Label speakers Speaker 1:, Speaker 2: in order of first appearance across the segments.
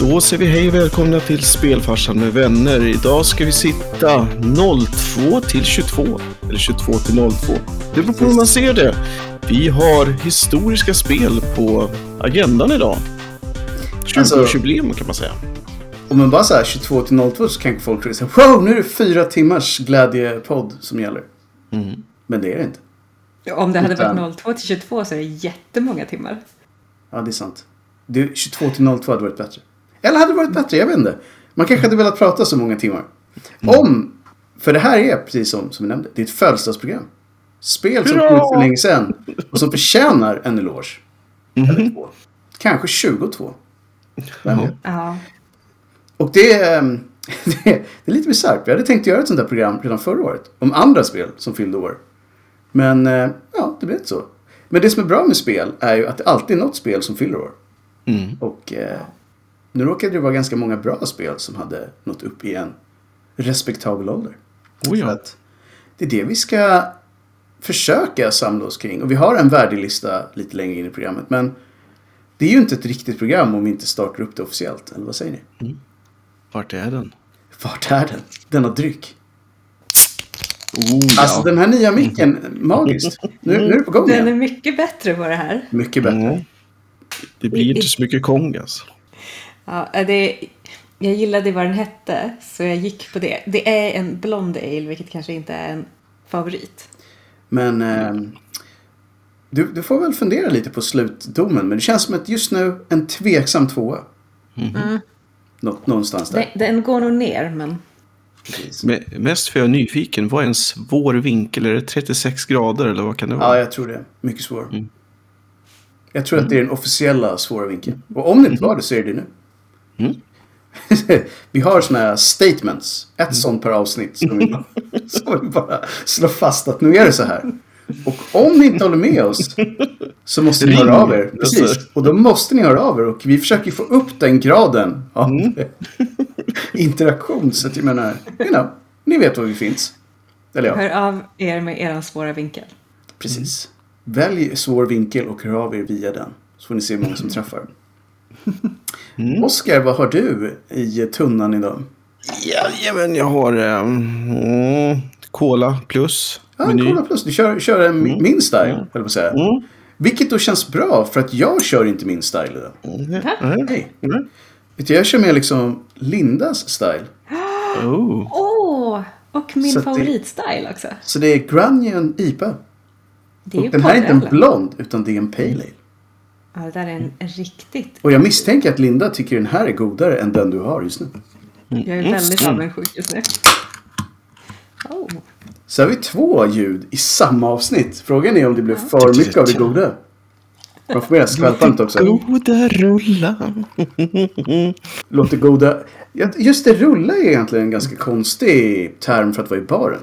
Speaker 1: Då säger vi hej och välkomna till Spelfarsan med vänner. Idag ska vi sitta 02 till 22. Eller 22 till 02. Det beror på hur man ser det. Vi har historiska spel på agendan idag. 20-årsjubileum
Speaker 2: Alltså-
Speaker 1: kan man säga.
Speaker 2: Om man bara säger 22 till 02 så kanske folk tror att wow, nu är det fyra timmars glädjepodd som gäller.
Speaker 1: Mm.
Speaker 2: Men det är det inte.
Speaker 3: Om det hade
Speaker 2: Utan-
Speaker 3: varit 02 till 22 så är det jättemånga timmar.
Speaker 2: Ja, det är sant. Det, 22 till 02 hade varit bättre. Eller hade det varit bättre, jag vet inte. Man kanske hade velat prata så många timmar. Om, för det här är precis som, som vi nämnde, det är ett födelsedagsprogram. Spel som kom ut för länge sedan och som förtjänar en eloge. Eller två. Kanske 22. Vem vet?
Speaker 3: Ja.
Speaker 2: Och det är, ehm, det är, det är lite bisarrt. Vi hade tänkt göra ett sånt här program redan förra året. Om andra spel som fyllde år. Men eh, ja, det blev inte så. Men det som är bra med spel är ju att det alltid är något spel som fyller år.
Speaker 1: Mm.
Speaker 2: Och eh, nu råkade det vara ganska många bra spel som hade nått upp i en respektabel ålder.
Speaker 1: Oh ja.
Speaker 2: Det är det vi ska försöka samla oss kring. Och vi har en värdelista lite längre in i programmet. Men det är ju inte ett riktigt program om vi inte startar upp det officiellt. Eller vad säger ni?
Speaker 1: Vart är den?
Speaker 2: Vart är den? Denna dryck.
Speaker 1: Oh, ja.
Speaker 2: Alltså den här nya micken, magiskt. Nu, nu är det på gång
Speaker 3: Den är
Speaker 2: igen.
Speaker 3: mycket bättre på det här.
Speaker 2: Mycket bättre.
Speaker 1: Mm. Det blir inte så mycket kongas.
Speaker 3: Ja, det, jag gillade vad den hette, så jag gick på det. Det är en blond ale, vilket kanske inte är en favorit.
Speaker 2: Men ehm, du, du får väl fundera lite på slutdomen. Men det känns som att just nu en tveksam tvåa. Nå, någonstans där.
Speaker 3: Den, den går nog ner, men
Speaker 2: Precis.
Speaker 1: Mest för jag är nyfiken. Vad är en svår vinkel? Är det 36 grader eller vad kan det
Speaker 2: Ja,
Speaker 1: vara?
Speaker 2: jag tror det. Mycket svår.
Speaker 1: Mm.
Speaker 2: Jag tror att det är den officiella svåra vinkeln. Och om det inte var det så är det nu.
Speaker 1: Mm.
Speaker 2: vi har här statements. Ett sånt per avsnitt. Som vi, som vi bara slår fast att nu är det så här. Och om ni inte håller med oss så måste ni
Speaker 1: Ring.
Speaker 2: höra av er.
Speaker 1: Alltså.
Speaker 2: Precis. Och då måste ni höra av er. Och vi försöker få upp den graden av interaktion. Så att jag menar, you know, ni vet var vi finns. Eller ja.
Speaker 3: hör av er med er svåra vinkel.
Speaker 2: Precis. Välj svår vinkel och hör av er via den. Så får ni se hur många som träffar.
Speaker 1: Mm.
Speaker 2: Oskar, vad har du i tunnan idag?
Speaker 1: Jajamän, jag har um, Cola plus.
Speaker 2: Ja,
Speaker 1: meny.
Speaker 2: Cola Plus. Du kör, kör en min style, höll jag på att säga.
Speaker 1: Mm.
Speaker 2: Vilket då känns bra, för att jag kör inte min style idag.
Speaker 1: Mm.
Speaker 2: Nej.
Speaker 1: Mm.
Speaker 2: Vet du, jag kör mer liksom Lindas style.
Speaker 1: Oh.
Speaker 3: Åh! och min
Speaker 2: Så
Speaker 3: favoritstil också.
Speaker 2: Så det är Grunion IPA.
Speaker 3: Det är
Speaker 2: den här är inte en blond, utan det är en Pale Ale.
Speaker 3: Ja, det där är en riktigt...
Speaker 2: Och jag misstänker att Linda tycker den här är godare än den du har just nu.
Speaker 3: Jag är
Speaker 1: Mm.
Speaker 3: väldigt
Speaker 1: Mm.
Speaker 3: avundsjuk just nu. Oh.
Speaker 2: Så har vi två ljud i samma avsnitt. Frågan är om det blev för mycket av det goda. Man får med skvalpant också.
Speaker 1: Goda rulla.
Speaker 2: Låter goda. Ja, Just det, rulla är egentligen en ganska konstig term för att vara i baren.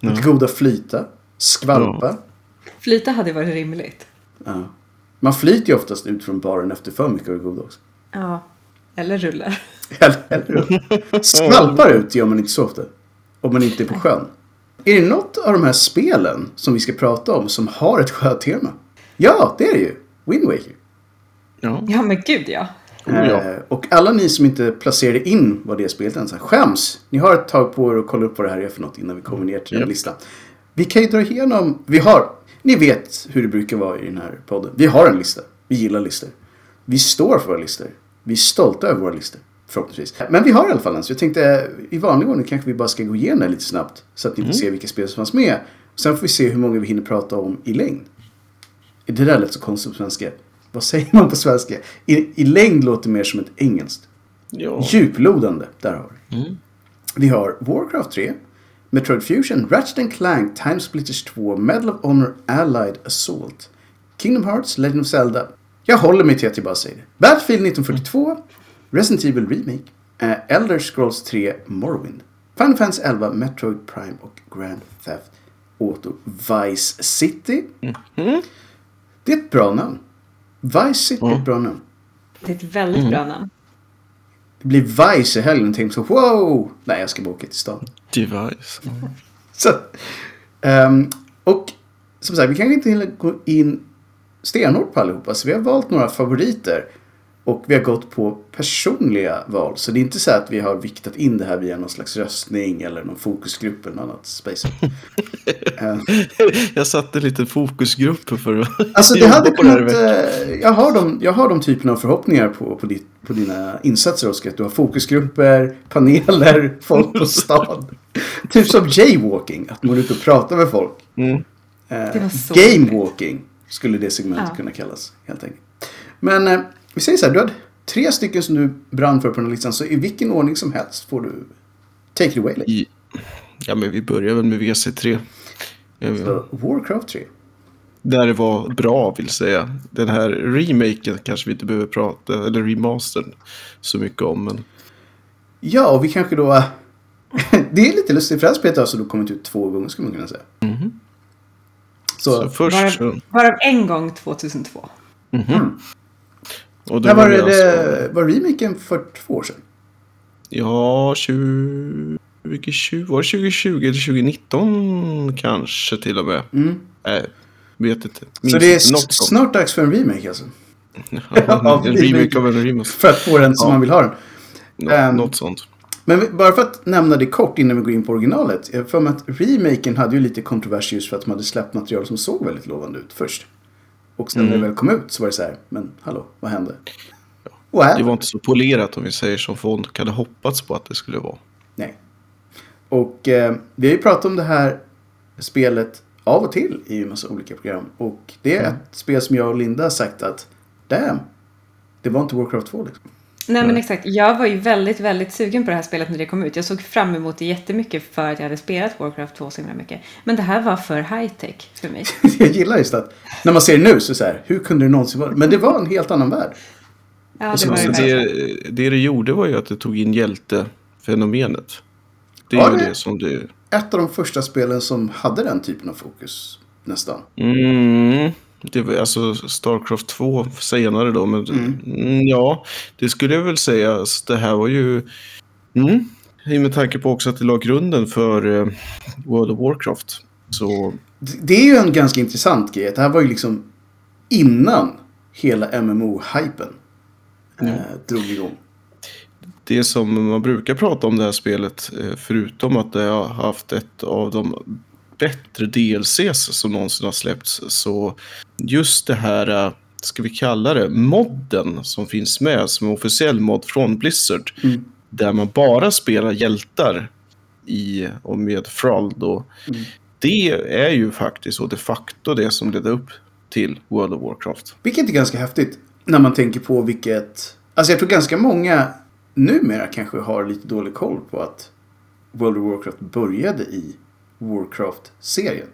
Speaker 2: Låter goda flyta. Skvalpa.
Speaker 3: Flyta hade varit rimligt.
Speaker 2: Ja. Man flyter ju oftast ut från baren efter för mycket goda också.
Speaker 3: Ja. Eller rullar.
Speaker 2: Eller, eller hur? Skvalpar ut gör man inte så ofta. Om man inte är på sjön. Är det något av de här spelen som vi ska prata om som har ett sjötema? Ja, det är det ju. Wind Waker.
Speaker 1: Ja.
Speaker 3: Ja, men gud ja.
Speaker 1: Oh, ja.
Speaker 2: Eh, och alla ni som inte placerade in vad det spelet ens är, skäms. Ni har ett tag på er att kolla upp vad det här är för något innan vi kommer ner till den
Speaker 1: Japp.
Speaker 2: listan. Vi kan ju dra igenom, vi har, ni vet hur det brukar vara i den här podden. Vi har en lista, vi gillar listor. Vi står för våra listor. Vi är stolta över våra listor. Förhoppningsvis. Men vi har i alla fall en, så jag tänkte i vanlig ordning kanske vi bara ska gå igenom det lite snabbt. Så att ni får se vilka spel som fanns med. Sen får vi se hur många vi hinner prata om i längd. Det där lät så konstigt på svenska. Vad säger man på svenska? I, i längd låter mer som ett engelskt.
Speaker 1: ja.
Speaker 2: Djuplodande, där har vi.
Speaker 1: Mm.
Speaker 2: Vi har Warcraft 3, Metroid Fusion, Ratchet and Clank, Time Splitters 2, Medal of Honor Allied Assault, Kingdom Hearts, Legend of Zelda. Jag håller mig till att jag bara säger det. Battlefield 1942, Resident Evil Remake, eh, Elder Scrolls 3 Morrowind, Final Fantasy 11, Metroid Prime och Grand Theft Auto Vice City.
Speaker 1: Mm.
Speaker 2: Det är ett bra namn. Vice City är ett bra namn.
Speaker 3: Det är ett väldigt
Speaker 2: Mm.
Speaker 3: bra namn.
Speaker 2: Det blir Vice i helgen och tänker så wow! Nej, jag ska bara åka till stan.
Speaker 1: Device.
Speaker 2: Så, ehm, och som sagt, vi kanske inte hinner gå in stenhårt på allihopa. Så vi har valt några favoriter. Och vi har gått på personliga val. Så det är inte så att vi har viktat in det här via någon slags röstning eller någon fokusgrupp eller något annat. Space. Eh,
Speaker 1: Jag satte lite fokusgrupp för att
Speaker 2: Alltså det hade
Speaker 1: på det här
Speaker 2: kunnat... eh, jag, har de, jag har de typerna av förhoppningar på, på, ditt, på dina insatser Oskar. Att du har fokusgrupper, paneler, folk på stan. typ som jaywalking. Att man är ute och pratar med folk.
Speaker 1: Mm.
Speaker 2: Eh,
Speaker 3: Det var så
Speaker 2: Gamewalking skulle det segmentet
Speaker 3: Ja.
Speaker 2: kunna kallas. Helt enkelt. Men eh, vi säger så här. Du hade tre stycken som du brann för på den här listan. Så i vilken ordning som helst får du take it away. Like.
Speaker 1: Ja, men vi börjar väl med VC3. Eh,
Speaker 2: Så Warcraft 3.
Speaker 1: Där det var bra vill säga. Den här remaken kanske vi inte behöver prata, eller remastern, så mycket om. Men
Speaker 2: Ja, och vi kanske då... det är lite lustigt för det här spelet har alltså då kommit ut två gånger skulle man kunna säga.
Speaker 1: Mhm.
Speaker 2: Så,
Speaker 1: så först.
Speaker 3: Varav, varav en gång 2002.
Speaker 1: Och
Speaker 2: när var
Speaker 1: det
Speaker 2: det,
Speaker 1: alltså-
Speaker 2: var remaken för två år sedan?
Speaker 1: Ja, 20... Vilket 20, var det 2020 eller 2019 kanske till och med?
Speaker 2: Mm.
Speaker 1: Nej, vet inte.
Speaker 2: Så
Speaker 1: Minns
Speaker 2: det är snart dags för en remake alltså.
Speaker 1: Ja, en
Speaker 2: remake.
Speaker 1: av en remake.
Speaker 2: För att få den som
Speaker 1: Ja.
Speaker 2: man vill ha den.
Speaker 1: Nå,
Speaker 2: Ehm.
Speaker 1: Något sånt.
Speaker 2: Men bara för att nämna det kort innan vi går in på originalet. Jag för mig att remaken hade ju lite kontrovers just för att de hade släppt material som såg väldigt lovande ut först. Och sen när
Speaker 1: Mm.
Speaker 2: det väl kom ut så var det så här, men hallå, vad hände? Här,
Speaker 1: Det var inte så polerat om vi säger som folk hade hoppats på att det skulle vara.
Speaker 2: nej. Och eh, vi har ju pratat om det här spelet av och till i en massa olika program. Och det är ett spel som jag och Linda har sagt att, damn, det var inte Warcraft 2 liksom.
Speaker 3: Nej men exakt, jag var ju väldigt, väldigt sugen på det här spelet när det kom ut. Jag såg fram emot det jättemycket för att jag hade spelat Warcraft 2 så himla mycket. Men det här var för high tech för mig.
Speaker 2: jag gillar just att när man ser det nu så är det så här, hur kunde det någonsin vara? Men det var en helt annan värld.
Speaker 3: Ja,
Speaker 1: Och
Speaker 3: det var det
Speaker 1: det, det det gjorde var ju att det tog in hjältefenomenet. Det är
Speaker 2: Ja,
Speaker 1: ju
Speaker 2: det-
Speaker 1: det som det...
Speaker 2: Ett av de första spelen som hade den typen av fokus. Nästan.
Speaker 1: Mm, det var alltså Starcraft 2 senare då. Men mm. ja, det skulle jag väl säga. Alltså, Det här var ju... Mm, med tanke på också att det la grunden för eh, World of Warcraft. Så
Speaker 2: Det är ju en ganska intressant grej. Det här var ju liksom innan hela MMO-hypen eh, drog igång.
Speaker 1: det som man brukar prata om det här spelet, eh, förutom att det har haft ett av de bättre DLCs som någonsin har släppts, så just det här, eh, ska vi kalla det, modden som finns med som officiell mod från Blizzard,
Speaker 2: Mm.
Speaker 1: där man bara spelar hjältar i och med Thrall då.
Speaker 2: Mm.
Speaker 1: Det är ju faktiskt och de facto det som ledde upp till World of Warcraft.
Speaker 2: Vilket är ganska häftigt när man tänker på vilket... Alltså jag tror ganska många numera kanske har lite dålig koll på att World of Warcraft började i Warcraft-serien.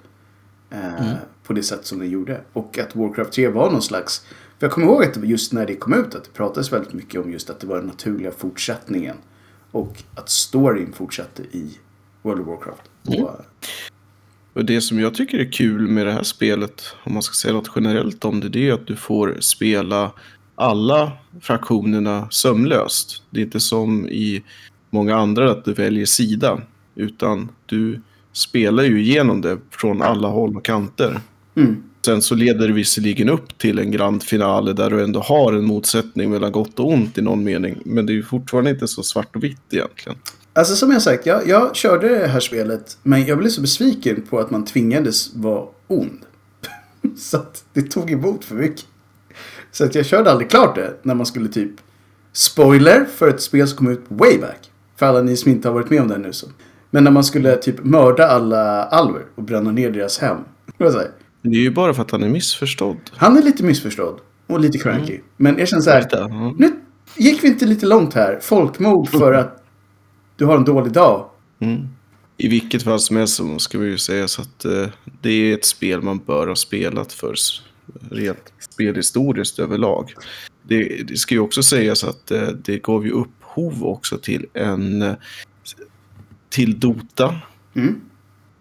Speaker 2: Eh, på det sätt som den gjorde. Och att Warcraft 3 var någon slags... För jag kommer ihåg att det var just när det kom ut att det pratades väldigt mycket om just att det var den naturliga fortsättningen. Och att storyn fortsatte i World of Warcraft. Och, mm.
Speaker 1: Och det som jag tycker är kul med det här spelet, om man ska säga något generellt om det, det är att du får spela alla fraktionerna sömlöst. Det är inte som i många andra att du väljer sida, utan du spelar ju igenom det från alla håll och kanter
Speaker 2: mm.
Speaker 1: Sen så leder det visserligen upp till en grand finale där du ändå har en motsättning mellan gott och ont i någon mening. Men det är ju fortfarande inte så svart och vitt egentligen.
Speaker 2: Alltså som jag sagt, jag, jag körde det här spelet men jag blev så besviken på att man tvingades vara ond. så att det tog emot för mycket. Så att jag körde aldrig klart det när man skulle typ Spoiler för ett spel som kom ut way back. För alla ni som inte har varit med om det nu så. Men när man skulle typ mörda alla alver och bränna ner deras hem. Det var så här,
Speaker 1: Det är ju bara för att han är missförstådd.
Speaker 2: Han är lite missförstådd. Och lite cranky. Men jag känner så här.
Speaker 1: Ja.
Speaker 2: Nu gick vi inte lite långt här. Folkmord för att du har en dålig dag.
Speaker 1: Mm. I vilket fall som helst så ska vi ju säga så att eh, det är ett spel man bör ha spelat för rent spelhistoriskt överlag. Det, det ska ju också sägas att eh, det gav ju upphov också till en eh, till Dota
Speaker 2: Mm.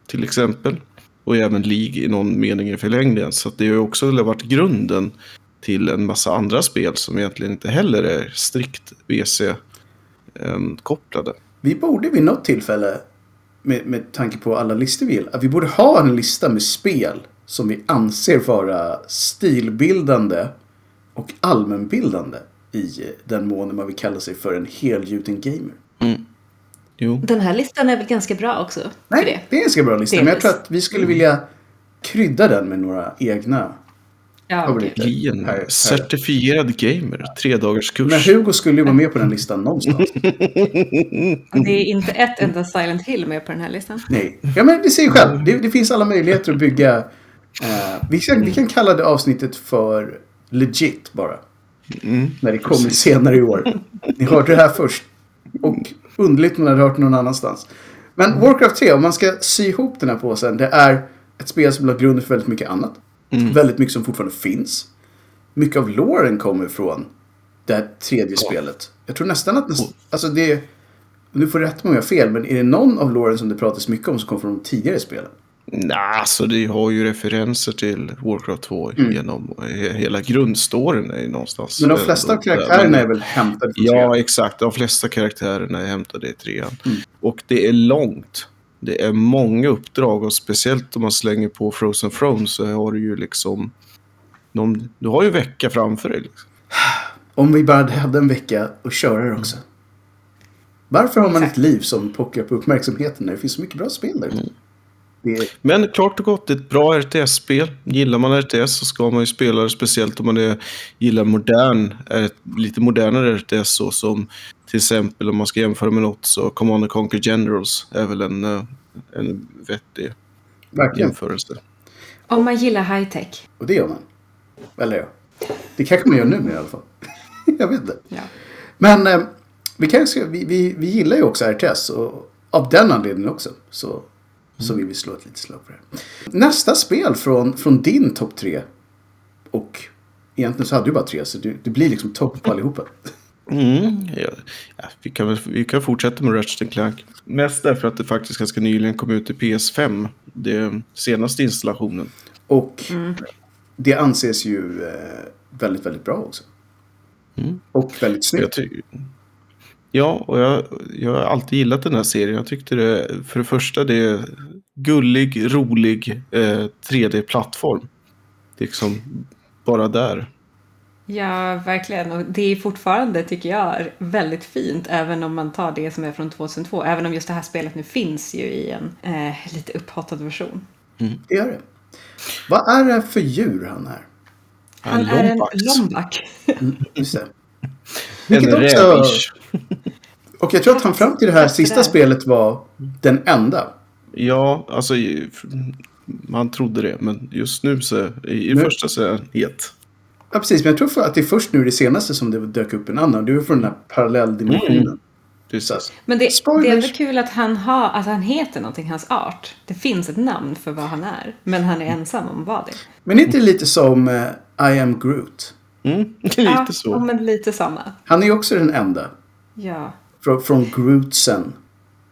Speaker 1: till exempel. Och även League i någon mening i förlängningen. Så det har ju också varit grunden till en massa andra spel som egentligen inte heller är strikt VC-kopplade.
Speaker 2: Vi borde vid något tillfälle, med, med tanke på alla listor vi gillar, att vi borde ha en lista med spel som vi anser vara stilbildande och allmänbildande i den mån man vill kalla sig för en helgjuten gamer.
Speaker 1: Jo.
Speaker 3: Den här listan är väl ganska bra också?
Speaker 2: Nej,
Speaker 3: det.
Speaker 2: det är en ganska bra lista. Men jag
Speaker 3: Delvis.
Speaker 2: tror att vi skulle vilja krydda den med några egna
Speaker 3: Ja,
Speaker 2: favoriter.
Speaker 1: En
Speaker 2: Här- här.
Speaker 1: certifierad gamer. Tre dagars
Speaker 2: Men
Speaker 1: kurs.
Speaker 2: Hugo skulle ju vara med på den listan någonstans.
Speaker 3: Det är inte ett enda Silent Hill med på den här listan.
Speaker 2: Nej, ja men det ser ju själv. Det, det finns alla möjligheter att bygga. Eh, vi, kan, vi kan kalla det avsnittet för legit bara.
Speaker 1: Mm.
Speaker 2: När det kommer senare i år. Ni hörde det här först. Och underligt ni hade hört någon annanstans. Men Warcraft 3, om man ska sy ihop den här påsen. Det är ett spel som la grunden för väldigt mycket annat. Väldigt mycket som fortfarande finns. Mycket av loren kommer från det här tredje spelet. Jag tror nästan att... Näst, alltså det... Nu får du rätt mig om jag har fel, men är det någon av loren som det pratas mycket om som kommer från de tidigare spelen?
Speaker 1: Nej, så det har ju referenser till Warcraft 2 genom he- hela grundstoryn är någonstans.
Speaker 2: Mm. Men de
Speaker 1: eh,
Speaker 2: flesta av karaktärerna är väl hämtade från
Speaker 1: Ja,
Speaker 2: trean?
Speaker 1: exakt. De flesta karaktärerna är hämtade i trean.
Speaker 2: Mm.
Speaker 1: Och det är långt. Det är många uppdrag och speciellt om man slänger på Frozen Throne så har du ju liksom... Någon, du har ju en vecka framför dig. Liksom.
Speaker 2: Om vi bara hade en vecka att köra det också. Varför har man ett liv som pockar på uppmärksamheten när det finns så mycket bra spel där ute? Det
Speaker 1: Men klart och gott, det är ett bra RTS-spel. Gillar man RTS så ska man ju spela det, speciellt om man är, gillar modern, är ett, lite modernare RTS så som till exempel om man ska jämföra med något så Command and Conquer Generals är väl en, eh, en vettig
Speaker 2: verkligen.
Speaker 1: jämförelse.
Speaker 3: Om man gillar high-tech.
Speaker 2: Och det gör man. Eller ja. Det kanske man gör nu i alla fall. jag vet inte.
Speaker 3: Ja.
Speaker 2: Men eh, vi, kanske, vi, vi, vi gillar ju också RTS. Och av den anledningen också. Så, så vill vi slå ett litet slag för det. Nästa spel från, från din topp tre. Och egentligen så hade du bara tre. Så du, du blir liksom topp på allihopa.
Speaker 1: Mm, ja, ja, vi, kan, väl- vi kan fortsätta med Ratchet Clank. Mest därför att det faktiskt ganska nyligen kom ut i PS5. Det senaste installationen.
Speaker 2: Och det anses ju eh, väldigt, väldigt bra också.
Speaker 1: Mm.
Speaker 2: Och väldigt
Speaker 1: Jag
Speaker 2: snyggt.
Speaker 1: Ja, och jag, jag har alltid gillat den här serien. Jag tyckte det, för det första, det är gullig, rolig eh, 3D-plattform. Det är liksom bara där.
Speaker 3: Ja, verkligen. Och det är fortfarande, tycker jag, väldigt fint. Även om man tar det som är från 2002. Även om just det här spelet nu finns ju i en eh, lite upphottad version.
Speaker 2: Det gör det. Vad är det för djur han är?
Speaker 3: Han
Speaker 1: En
Speaker 3: är en
Speaker 1: lombax.
Speaker 3: lomback.
Speaker 2: Just det.
Speaker 1: En
Speaker 2: Vilket också-. Och jag tror att han fram till det här sista spelet var den enda.
Speaker 1: Ja, alltså man trodde det. Men just nu så, i, i första så är den het.
Speaker 2: Ja, precis. Men jag tror för att det är först nu det senaste som det dök upp en annan. Det var från den här parallelldimensionen.
Speaker 1: Mm. Precis.
Speaker 3: Men det, det är ändå kul att han, har, att han heter någonting, hans art. Det finns ett namn för vad han är. Men han är ensam om vad det är.
Speaker 2: Men inte lite som eh, I am Groot.
Speaker 1: Mm, lite
Speaker 3: ja,
Speaker 1: så.
Speaker 3: men lite samma.
Speaker 2: Han är ju också den enda.
Speaker 3: Ja,
Speaker 2: Från, från Grootsen.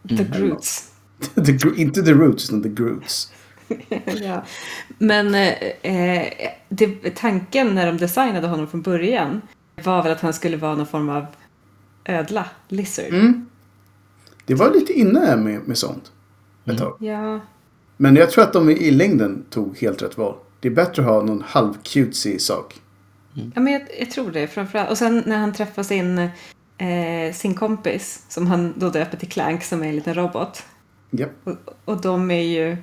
Speaker 3: The Groots.
Speaker 2: the, inte The Roots, utan The Groots.
Speaker 3: ja. Men eh, eh, det, tanken när de designade honom från början var väl att han skulle vara någon form av ödla, lizard.
Speaker 2: Mm. Det var lite inne med, med sånt. Ett tag.
Speaker 3: Ja,
Speaker 2: Men jag tror att de i längden tog helt rätt val. Det är bättre att ha någon halv-cutesy sak.
Speaker 3: ja men jag, jag tror det framförallt. Och sen när han träffar sin, eh, sin kompis som han då döper till Clank som är en liten robot.
Speaker 2: Japp.
Speaker 3: Och, och de är ju...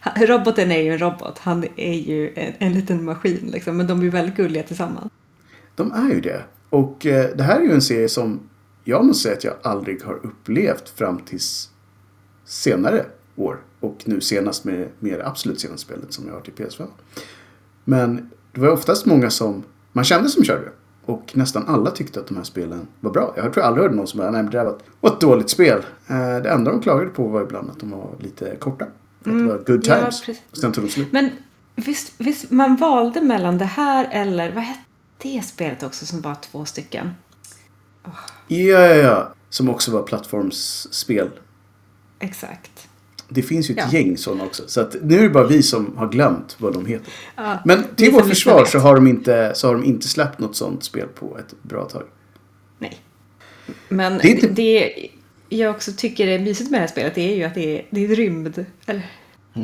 Speaker 3: han- Roboten är ju en robot, han är ju en, en liten maskin liksom. Men de är ju väldigt gulliga tillsammans.
Speaker 2: De är ju det. Och eh, det här är ju en serie som jag måste säga att jag aldrig har upplevt fram tills senare år. Och nu senast med, med det absolut senaste spelet som jag har till PS5. Men det var oftast många som man kände som körde det. Och nästan alla tyckte att de här spelen var bra. Jag tror aldrig hörde någon som bara, nej men det där var ett, dåligt spel. Eh, det enda de klagade på var ibland att de var lite korta. För att det var good
Speaker 3: ja,
Speaker 2: times. och sen tog de slut.
Speaker 3: Men visst, visst, man valde mellan det här eller vad hette det spelet också som var två stycken?
Speaker 2: Ja, ja, ja. Som också var plattformsspel.
Speaker 3: Exakt.
Speaker 2: Det finns ju ett
Speaker 3: Ja.
Speaker 2: gäng sådana också. Så att nu är det bara vi som har glömt vad de heter.
Speaker 3: Ja,
Speaker 2: Men till vårt försvar så har, de inte, så har de inte släppt något sånt spel på ett bra tag.
Speaker 3: Nej. Men
Speaker 2: Det är inte-
Speaker 3: det, jag också tycker är mysigt med det här spelet det är ju att det är, det är ett rymd... Eller,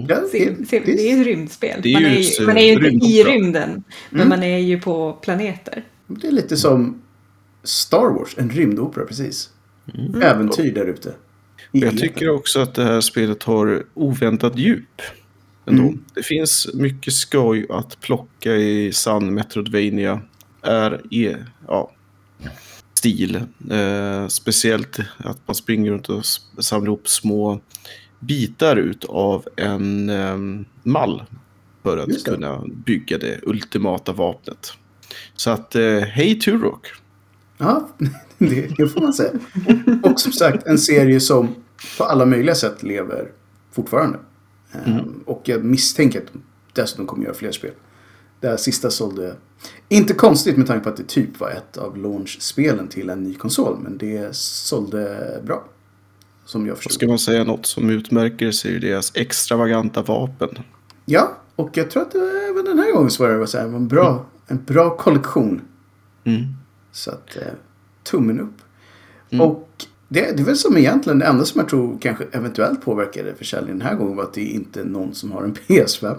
Speaker 2: Ja,
Speaker 3: se, se, det är ett rymdspel.
Speaker 1: Det är
Speaker 3: man,
Speaker 1: ju
Speaker 3: är ju, man är ju inte i rymden, men man är ju på planeter.
Speaker 2: det är lite som Star Wars, en rymdopera precis. Äventyr där ute.
Speaker 1: Jag tycker också att det här spelet har oväntat djup.
Speaker 2: Mm.
Speaker 1: Det finns mycket skoj att plocka i sann Metroidvania är i ja, stil. Eh, speciellt att man springer runt och samlar ihop små bitar ut av en eh, mall för att kunna bygga det ultimata vapnet. Så att, eh, hej Turok!
Speaker 2: Ja, det, får man säga. Och som sagt, en serie som på alla möjliga sätt lever fortfarande. Ehm, Och jag misstänker att de dessutom kommer göra fler spel. Det här sista sålde... Inte konstigt med tanke på att det typ var ett av launch-spelen till en ny konsol. Men det sålde bra. Som jag
Speaker 1: Ska
Speaker 2: förstod.
Speaker 1: man säga något som utmärker sig är deras extravaganta vapen.
Speaker 2: Ja, och jag tror att var, även den här gången så var det så här, en, bra, en bra kollektion.
Speaker 1: Mm.
Speaker 2: Så att, eh, tummen upp.
Speaker 1: Mm.
Speaker 2: Och det, det är väl som egentligen det enda som jag tror kanske eventuellt påverkade försäljningen den här gången var att det inte är någon som har en PS5.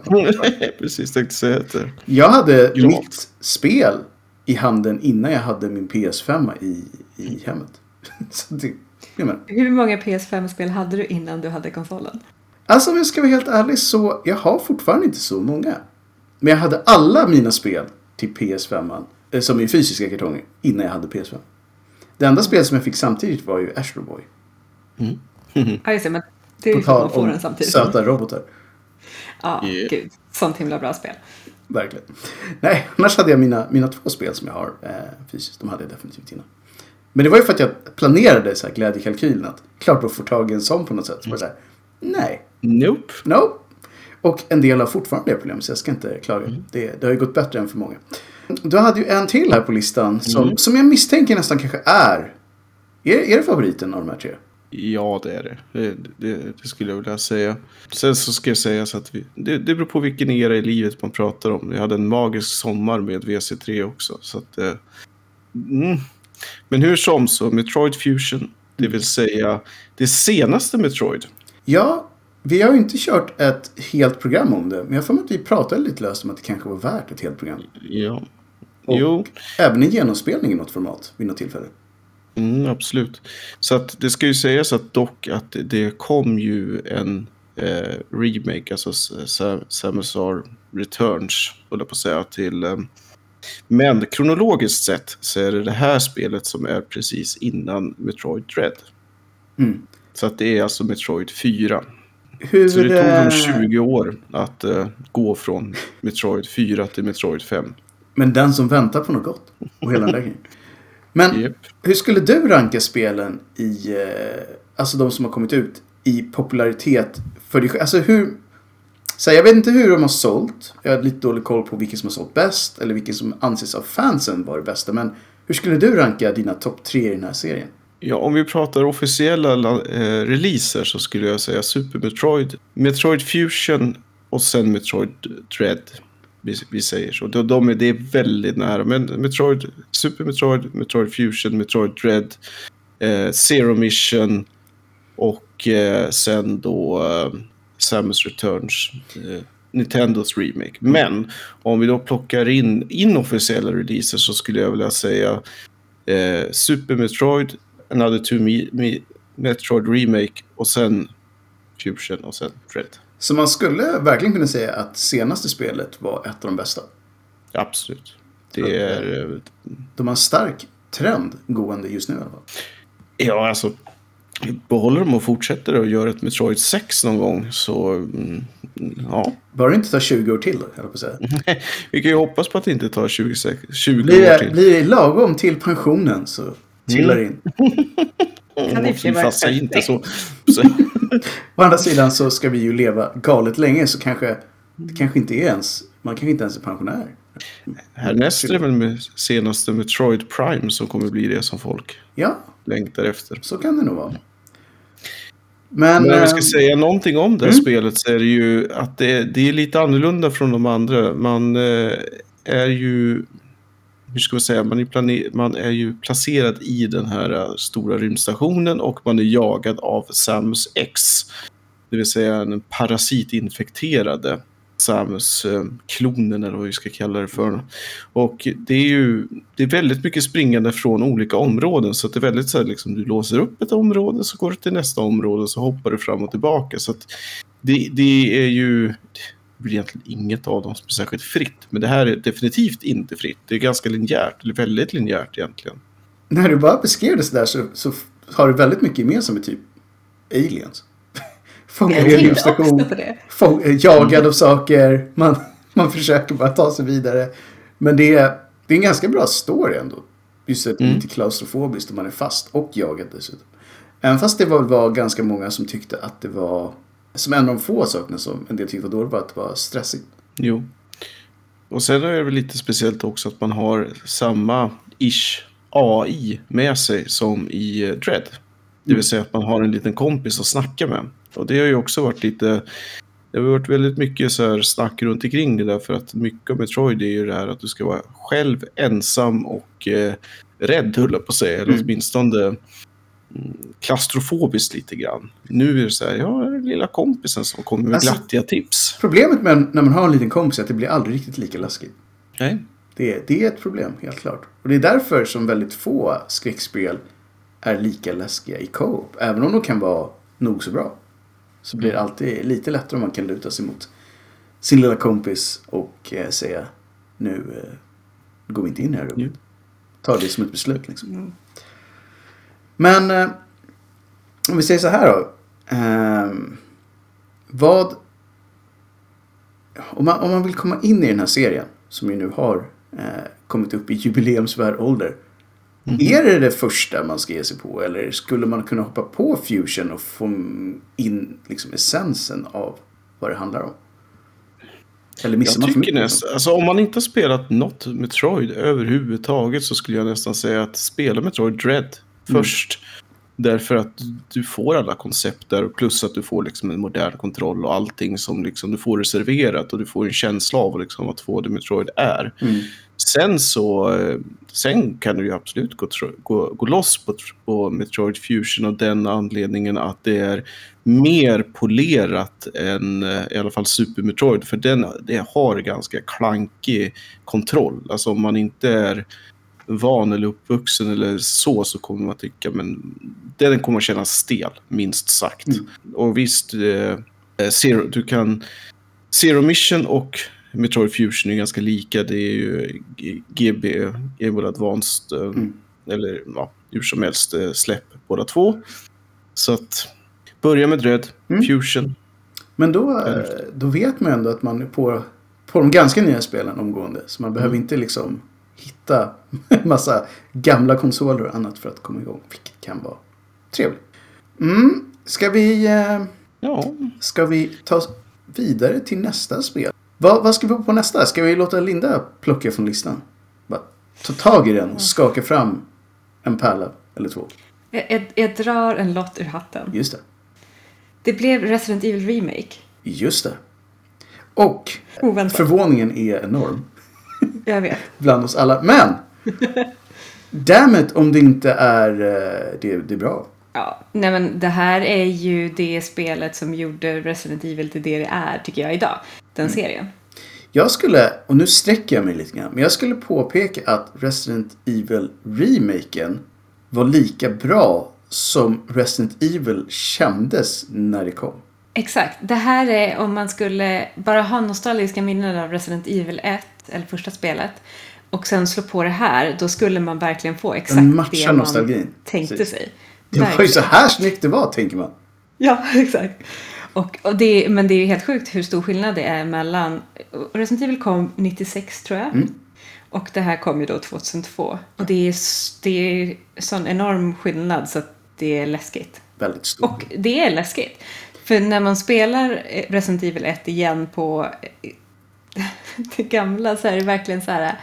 Speaker 1: Precis, tänkte säga det...
Speaker 2: Jag hade
Speaker 1: Ja.
Speaker 2: mitt spel i handen innan jag hade min PS5 i, i hemmet. Så det.
Speaker 3: Hur många PS5-spel hade du innan du hade konsolen?
Speaker 2: Alltså om jag ska vara helt ärlig så jag har fortfarande inte så många. Men jag hade alla mina spel till PS5 eh, som i fysiska kartonger innan jag hade PS5. Det enda spel som jag fick samtidigt var ju Astro Boy.
Speaker 3: Ja, just det, men det är ju
Speaker 2: tal
Speaker 3: man får den samtidigt.
Speaker 2: söta robotar.
Speaker 3: Ja,
Speaker 1: Yeah.
Speaker 3: gud. Sånt himla bra spel.
Speaker 2: Verkligen. Nej, annars hade jag mina, mina två spel som jag har eh, fysiskt. De hade jag definitivt innan. Men det var ju för att jag planerade så här glädjekalkylen att klart att få tag i en sån på något sätt. Så var det så här, nej,
Speaker 1: Nope.
Speaker 2: nope. Och en del har fortfarande det problemet så jag ska inte klaga. Det, det har ju gått bättre än för många. Du hade ju en till här på listan som, som jag misstänker nästan kanske är. Är, är det favoriten av de här tre?
Speaker 1: Ja, det är det. Det, det. det skulle jag vilja säga. Sen så ska jag säga så att vi, det, det beror på vilken era i livet man pratar om. Jag hade en magisk sommar med VC3 också. Så att, eh, mm. Men hur som så, Metroid Fusion, det vill säga det senaste Metroid.
Speaker 2: Ja, vi har ju inte kört ett helt program om det. Men jag får att vi pratade lite löst om att det kanske var värt ett helt program.
Speaker 1: Ja.
Speaker 2: Och
Speaker 1: Jo,
Speaker 2: även en genomspelning i något format vid något tillfälle.
Speaker 1: Mm, absolut. Så att det ska ju sägas att dock att det kom ju en eh, remake, alltså Sa- Samus Returns, jag på att säga, till... Eh, men kronologiskt sett så är det det här spelet som är precis innan Metroid Dread.
Speaker 2: Mm.
Speaker 1: Så att det är alltså Metroid 4.
Speaker 2: Hur,
Speaker 1: Så det tog
Speaker 2: eh,
Speaker 1: dem 20 år att eh, gå från Metroid 4 till Metroid 5.
Speaker 2: Men den som väntar på något gott. Och hela den. Men
Speaker 1: Yep.
Speaker 2: hur skulle du ranka spelen i, eh, alltså de som har kommit ut, i popularitet för dig själv? Alltså hur, så här, jag vet inte hur de har sålt. Jag har lite dålig koll på vilken som har sålt bäst. Eller vilken som anses av fansen vara det bästa. Men hur skulle du ranka dina topp tre i den här serien?
Speaker 1: Ja, om vi pratar officiella la- eh, releaser så skulle jag säga Super Metroid, Metroid Fusion och sen Metroid Dread. Vi, vi säger så. De, de är, det är väldigt nära. Men Metroid, Super Metroid, Metroid Fusion, Metroid Dread, eh, Zero Mission och eh, sen då eh, Samus Returns. Eh, Nintendos remake. Men om vi då plockar in inofficiella releaser så skulle jag vilja säga eh, Super Metroid, Another Two Me, Me, Metroid Remake och sen Fusion och sen Dread.
Speaker 2: Så man skulle verkligen kunna säga att senaste spelet var ett av de bästa.
Speaker 1: Absolut. Det är... eh,
Speaker 2: De har en stark trend gående just nu i alla fall.
Speaker 1: Ja, alltså. Behåller de och fortsätter och gör ett Metroid 6 någon gång så... mm, Ja.
Speaker 2: Bara det inte tar 20 år till, höll på att säga.
Speaker 1: Vi kan ju hoppas på att det inte tar 20, sek- 20
Speaker 2: Blir
Speaker 1: år till.
Speaker 2: blir det lagom till pensionen så trillar det in.
Speaker 1: Säg
Speaker 3: ett
Speaker 1: inte så. så.
Speaker 2: Å andra sidan så ska vi ju leva galet länge så kanske det kanske inte är ens, man kanske inte ens är pensionär.
Speaker 1: Härnäst är det väl med senaste Metroid Prime som kommer bli det som folk
Speaker 2: Ja,
Speaker 1: längtar efter.
Speaker 2: så kan det nog vara. Men,
Speaker 1: Men om vi ska
Speaker 2: eh,
Speaker 1: säga någonting om det här
Speaker 2: mm.
Speaker 1: spelet så är det ju att det, det är lite annorlunda från de andra. Man eh, är ju, hur ska man säga, man är, man är ju placerad i den här äh, stora rymdstationen och man är jagad av Samus X. Det vill säga den parasitinfekterade Samus-klonen äh, eller vad vi ska kalla det för. Och det är ju det är väldigt mycket springande från olika områden så att det är väldigt så här liksom du låser upp ett område så går du till nästa område så hoppar du fram och tillbaka så att det, det är ju blir egentligen inget av dem som är särskilt fritt men det här är definitivt inte fritt. Det är ganska linjärt, eller väldigt linjärt egentligen.
Speaker 2: När du bara beskrev det sådär så, så har du väldigt mycket gemensamt med typ aliens. Fångad
Speaker 3: Jag tänkte också på det.
Speaker 2: Fång, eh, jagad av saker. Man, man försöker bara ta sig vidare. Men det är, det är en ganska bra story ändå. Just att det är
Speaker 1: Mm.
Speaker 2: lite klaustrofobiskt och man är fast och jagad dessutom. Även fast det var, var ganska många som tyckte att det var, som en av de få sakerna som en del tyckte var dåligt var att det var stressigt.
Speaker 1: Jo. Och sen är det väl lite speciellt också att man har samma ish AI med sig som i eh, Dread. Det vill säga att man har en liten kompis att snacka med. Och det har ju också varit lite... Det har varit väldigt mycket så här snack runt omkring det där för att mycket av Metroid är ju det här att du ska vara själv ensam och eh, rädd höll jag på att säga. Eller
Speaker 2: Mm.
Speaker 1: åtminstone mm, klaustrofobiskt lite grann. Nu är det så här, ja, den lilla kompisen som kommer med
Speaker 2: Alltså-
Speaker 1: glattiga tips.
Speaker 2: Problemet med när man har en liten kompis är att det blir aldrig riktigt lika läskigt.
Speaker 1: Nej.
Speaker 2: Det, är- det är ett problem, helt klart. Och det är därför som väldigt få skräckspel är lika läskiga i co-op. Även om de kan vara nog så bra. Så blir det alltid lite lättare om man kan luta sig mot sin lilla kompis och eh, säga nu eh, går vi inte in det här rummet. Ta det som ett beslut liksom.
Speaker 3: Mm.
Speaker 2: Men eh, om vi säger så här då. Ehm, vad... Om man, om man vill komma in i den här serien som ju nu har eh, kommit upp i jubileumsvärd ålder. Är det det första man ska ge sig på eller skulle man kunna hoppa på Fusion och få in liksom essensen av vad det handlar om? Eller missar
Speaker 1: Jag
Speaker 2: man för mycket?
Speaker 1: nästan, alltså om man inte har spelat något Metroid överhuvudtaget så skulle jag nästan säga att spela Metroid Dread
Speaker 2: Mm.
Speaker 1: först. Därför att du får alla koncept där plus att du får liksom en modern kontroll och allting som liksom du får reserverat och du får en känsla av liksom vad 2D Metroid är.
Speaker 2: Mm.
Speaker 1: Sen så, sen kan du ju absolut gå, gå, gå loss på, på Metroid Fusion av den anledningen att det är mer polerat än eh, i alla fall Super Metroid. För den, det har ganska klankig kontroll. Alltså om man inte är van eller uppvuxen eller så så kommer man tycka men den kommer kännas stel, minst sagt.
Speaker 2: Mm.
Speaker 1: Och visst, eh, Zero, du kan Zero Mission och Metroid Fusion är ganska lika. Det är ju GB, Game Advanced, eh,
Speaker 2: Mm.
Speaker 1: eller ja, hur som helst eh, släpp båda två. Så att börja med Dread,
Speaker 2: Mm.
Speaker 1: Fusion.
Speaker 2: Men då, eh, då vet man ändå att man är på, på de ganska nya spelen omgående. Så man behöver inte liksom hitta en massa gamla konsoler och annat för att komma igång. Vilket kan vara trevligt. Mm. Ska vi... Eh,
Speaker 1: Ja,
Speaker 2: Ska vi ta oss vidare till nästa spel? Vad, vad ska vi ha på nästa? Ska vi låta Linda plocka från listan? Bara ta tag i den och skaka fram en pärla eller två.
Speaker 3: Jag, jag, jag drar en lott ur hatten.
Speaker 2: Just det.
Speaker 3: Det blev Resident Evil Remake.
Speaker 2: Just det. Och
Speaker 3: Oväntat.
Speaker 2: förvåningen är enorm
Speaker 3: Jag vet.
Speaker 2: bland oss alla. Men! Damn it om det inte är eh, det, det är bra.
Speaker 3: Ja, nej men det här är ju det spelet som gjorde Resident Evil till det det är, tycker jag, idag. Den serien.
Speaker 2: Jag skulle, och nu sträcker jag mig lite grann, men jag skulle påpeka att Resident Evil remaken var lika bra som Resident Evil kändes när det kom.
Speaker 3: Exakt. Det här är om man skulle bara ha nostalgiska minnen av Resident Evil 1, eller första spelet, och sen slå på det här, då skulle man verkligen få exakt det man
Speaker 2: nostalgin.
Speaker 3: tänkte
Speaker 2: Precis.
Speaker 3: sig.
Speaker 2: Det var ju så här snyggt det var, tänker man.
Speaker 3: Ja, exakt. Och, och det, men det är ju helt sjukt hur stor skillnad det är mellan... Resident Evil kom 96 tror jag.
Speaker 2: Mm.
Speaker 3: Och det här kom ju då 2002. Och det är, det är sån enorm skillnad så att det är läskigt.
Speaker 2: Väldigt stor.
Speaker 3: Och det är läskigt. För när man spelar Resident Evil 1 igen på eh, det gamla så är det verkligen så här...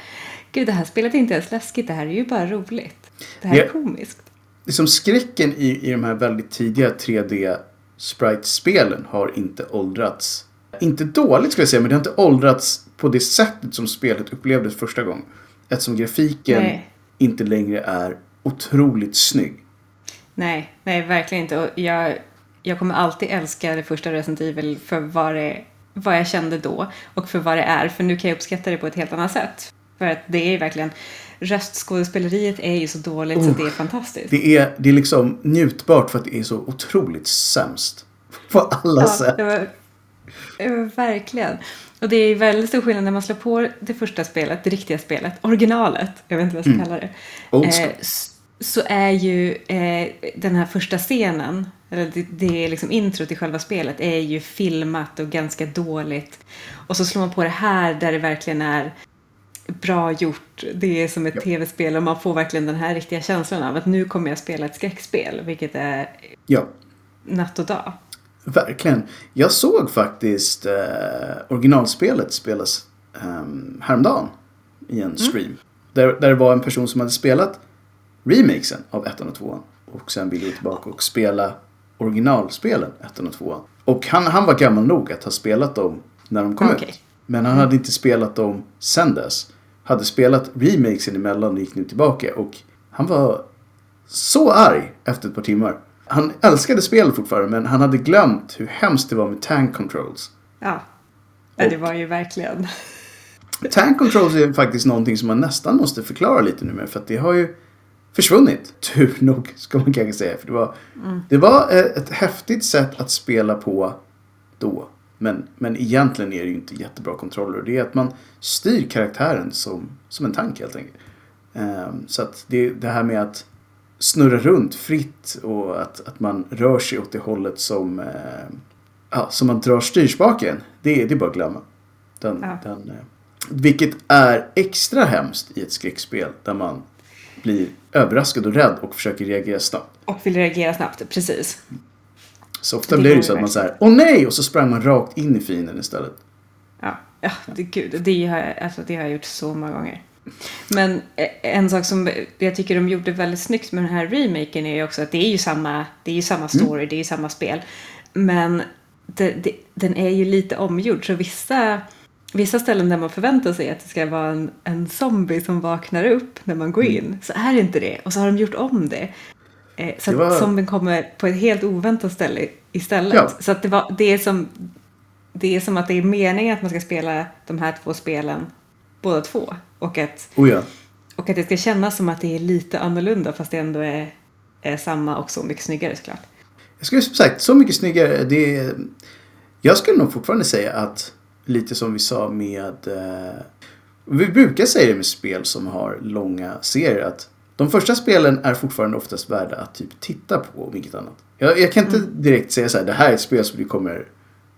Speaker 3: Gud, det här spelet är inte ens läskigt. Det här är ju bara roligt. Det här är
Speaker 2: Ja.
Speaker 3: komiskt.
Speaker 2: liksom skräcken i, i de här väldigt tidiga 3D sprite-spelen har inte åldrats. Inte dåligt ska jag säga, men det har inte åldrats på det sättet som spelet upplevdes första gången. Eftersom grafiken
Speaker 3: Nej.
Speaker 2: inte längre är otroligt snygg.
Speaker 3: Nej, nej, verkligen inte. Och jag, jag kommer alltid älska det första Resident Evil för vad det vad jag kände då och för vad det är. För nu kan jag uppskatta det på ett helt annat sätt. För att det är ju verkligen, röstskådespeleriet är ju så dåligt så
Speaker 2: Oh.
Speaker 3: det är fantastiskt.
Speaker 2: Det är, det är liksom njutbart för att det är så otroligt sämst. På alla
Speaker 3: Ja,
Speaker 2: sätt.
Speaker 3: det var, det var verkligen. Och det är väldigt stor skillnad när man slår på det första spelet, det riktiga spelet, originalet, jag vet inte vad jag ska kalla det.
Speaker 2: Mm. Old school.
Speaker 3: Eh, så är ju eh, den här första scenen, eller det, det är liksom intro till själva spelet, är ju filmat och ganska dåligt. Och så slår man på det här där det verkligen är bra gjort. Det är som ett
Speaker 2: Ja.
Speaker 3: tv-spel och man får verkligen den här riktiga känslan av att nu kommer jag spela ett skräckspel, vilket är
Speaker 2: Ja,
Speaker 3: natt och dag.
Speaker 2: verkligen. Jag såg faktiskt eh, originalspelet spelas eh, häromdagen i en stream. Där, där det var en person som hade spelat remakesen av ettan och tvåan. Och sen ville gå tillbaka och spela originalspelen ettan och tvåan. Och han, han var gammal nog att ha spelat dem när de kom
Speaker 3: Okej.
Speaker 2: ut. Men han hade inte spelat dem sen dess. Hade spelat remakesen emellan och gick nu tillbaka. Och han var så arg efter ett par timmar. Han älskade spelet fortfarande men han hade glömt hur hemskt det var med tank controls.
Speaker 3: Ja, ja det var ju verkligen...
Speaker 2: Tank controls är faktiskt någonting som man nästan måste förklara lite nu med för att det har ju försvunnit. Tur nog ska man kanske säga. För det var, det var eh, ett häftigt sätt att spela på då. Men, men egentligen är det ju inte jättebra kontroller. Det är att man styr karaktären som, som en tank helt enkelt. Ehm, så att det, det här med att snurra runt fritt och att, att man rör sig åt det hållet som, eh, ja, som man drar styrspaken. Det, det är bara att glömma. Den,
Speaker 3: Ja.
Speaker 2: den, eh, vilket är extra hemskt i ett skräckspel där man blir överraskad och rädd och försöker reagera snabbt.
Speaker 3: Och vill reagera snabbt, precis.
Speaker 2: Så ofta
Speaker 3: Det
Speaker 2: blir det ju så att man säger åh nej och så sprang man rakt in i fienden istället.
Speaker 3: Ja, ja det, gud, det har, jag, alltså, det har jag gjort så många gånger. Men eh, en sak som jag tycker de gjorde väldigt snyggt med den här remaken är ju också att det är ju samma, det är ju samma story, det är ju samma spel. Men det, det, den är ju lite omgjord så vissa, vissa ställen där man förväntar sig att det ska vara en, en zombie som vaknar upp när man går in så är det inte det. Och så har de gjort om det. Eh, så
Speaker 2: Det var-
Speaker 3: att zombien kommer på ett helt oväntat ställe istället.
Speaker 2: Ja.
Speaker 3: Så att det, var, det, är som, det är som att det är meningen att man ska spela de här två spelen båda två. Och att,
Speaker 2: Oh ja.
Speaker 3: och att det ska kännas som att det är lite annorlunda fast det ändå är, är samma och så mycket snyggare såklart.
Speaker 2: Jag skulle som sagt, så mycket snyggare. Det är, jag skulle nog fortfarande säga att lite som vi sa med... Eh, vi brukar säga det med spel som har långa serier att de första spelen är fortfarande oftast värda att typ titta på om inget annat. Jag, jag kan inte direkt säga så här, det här är ett spel som du kommer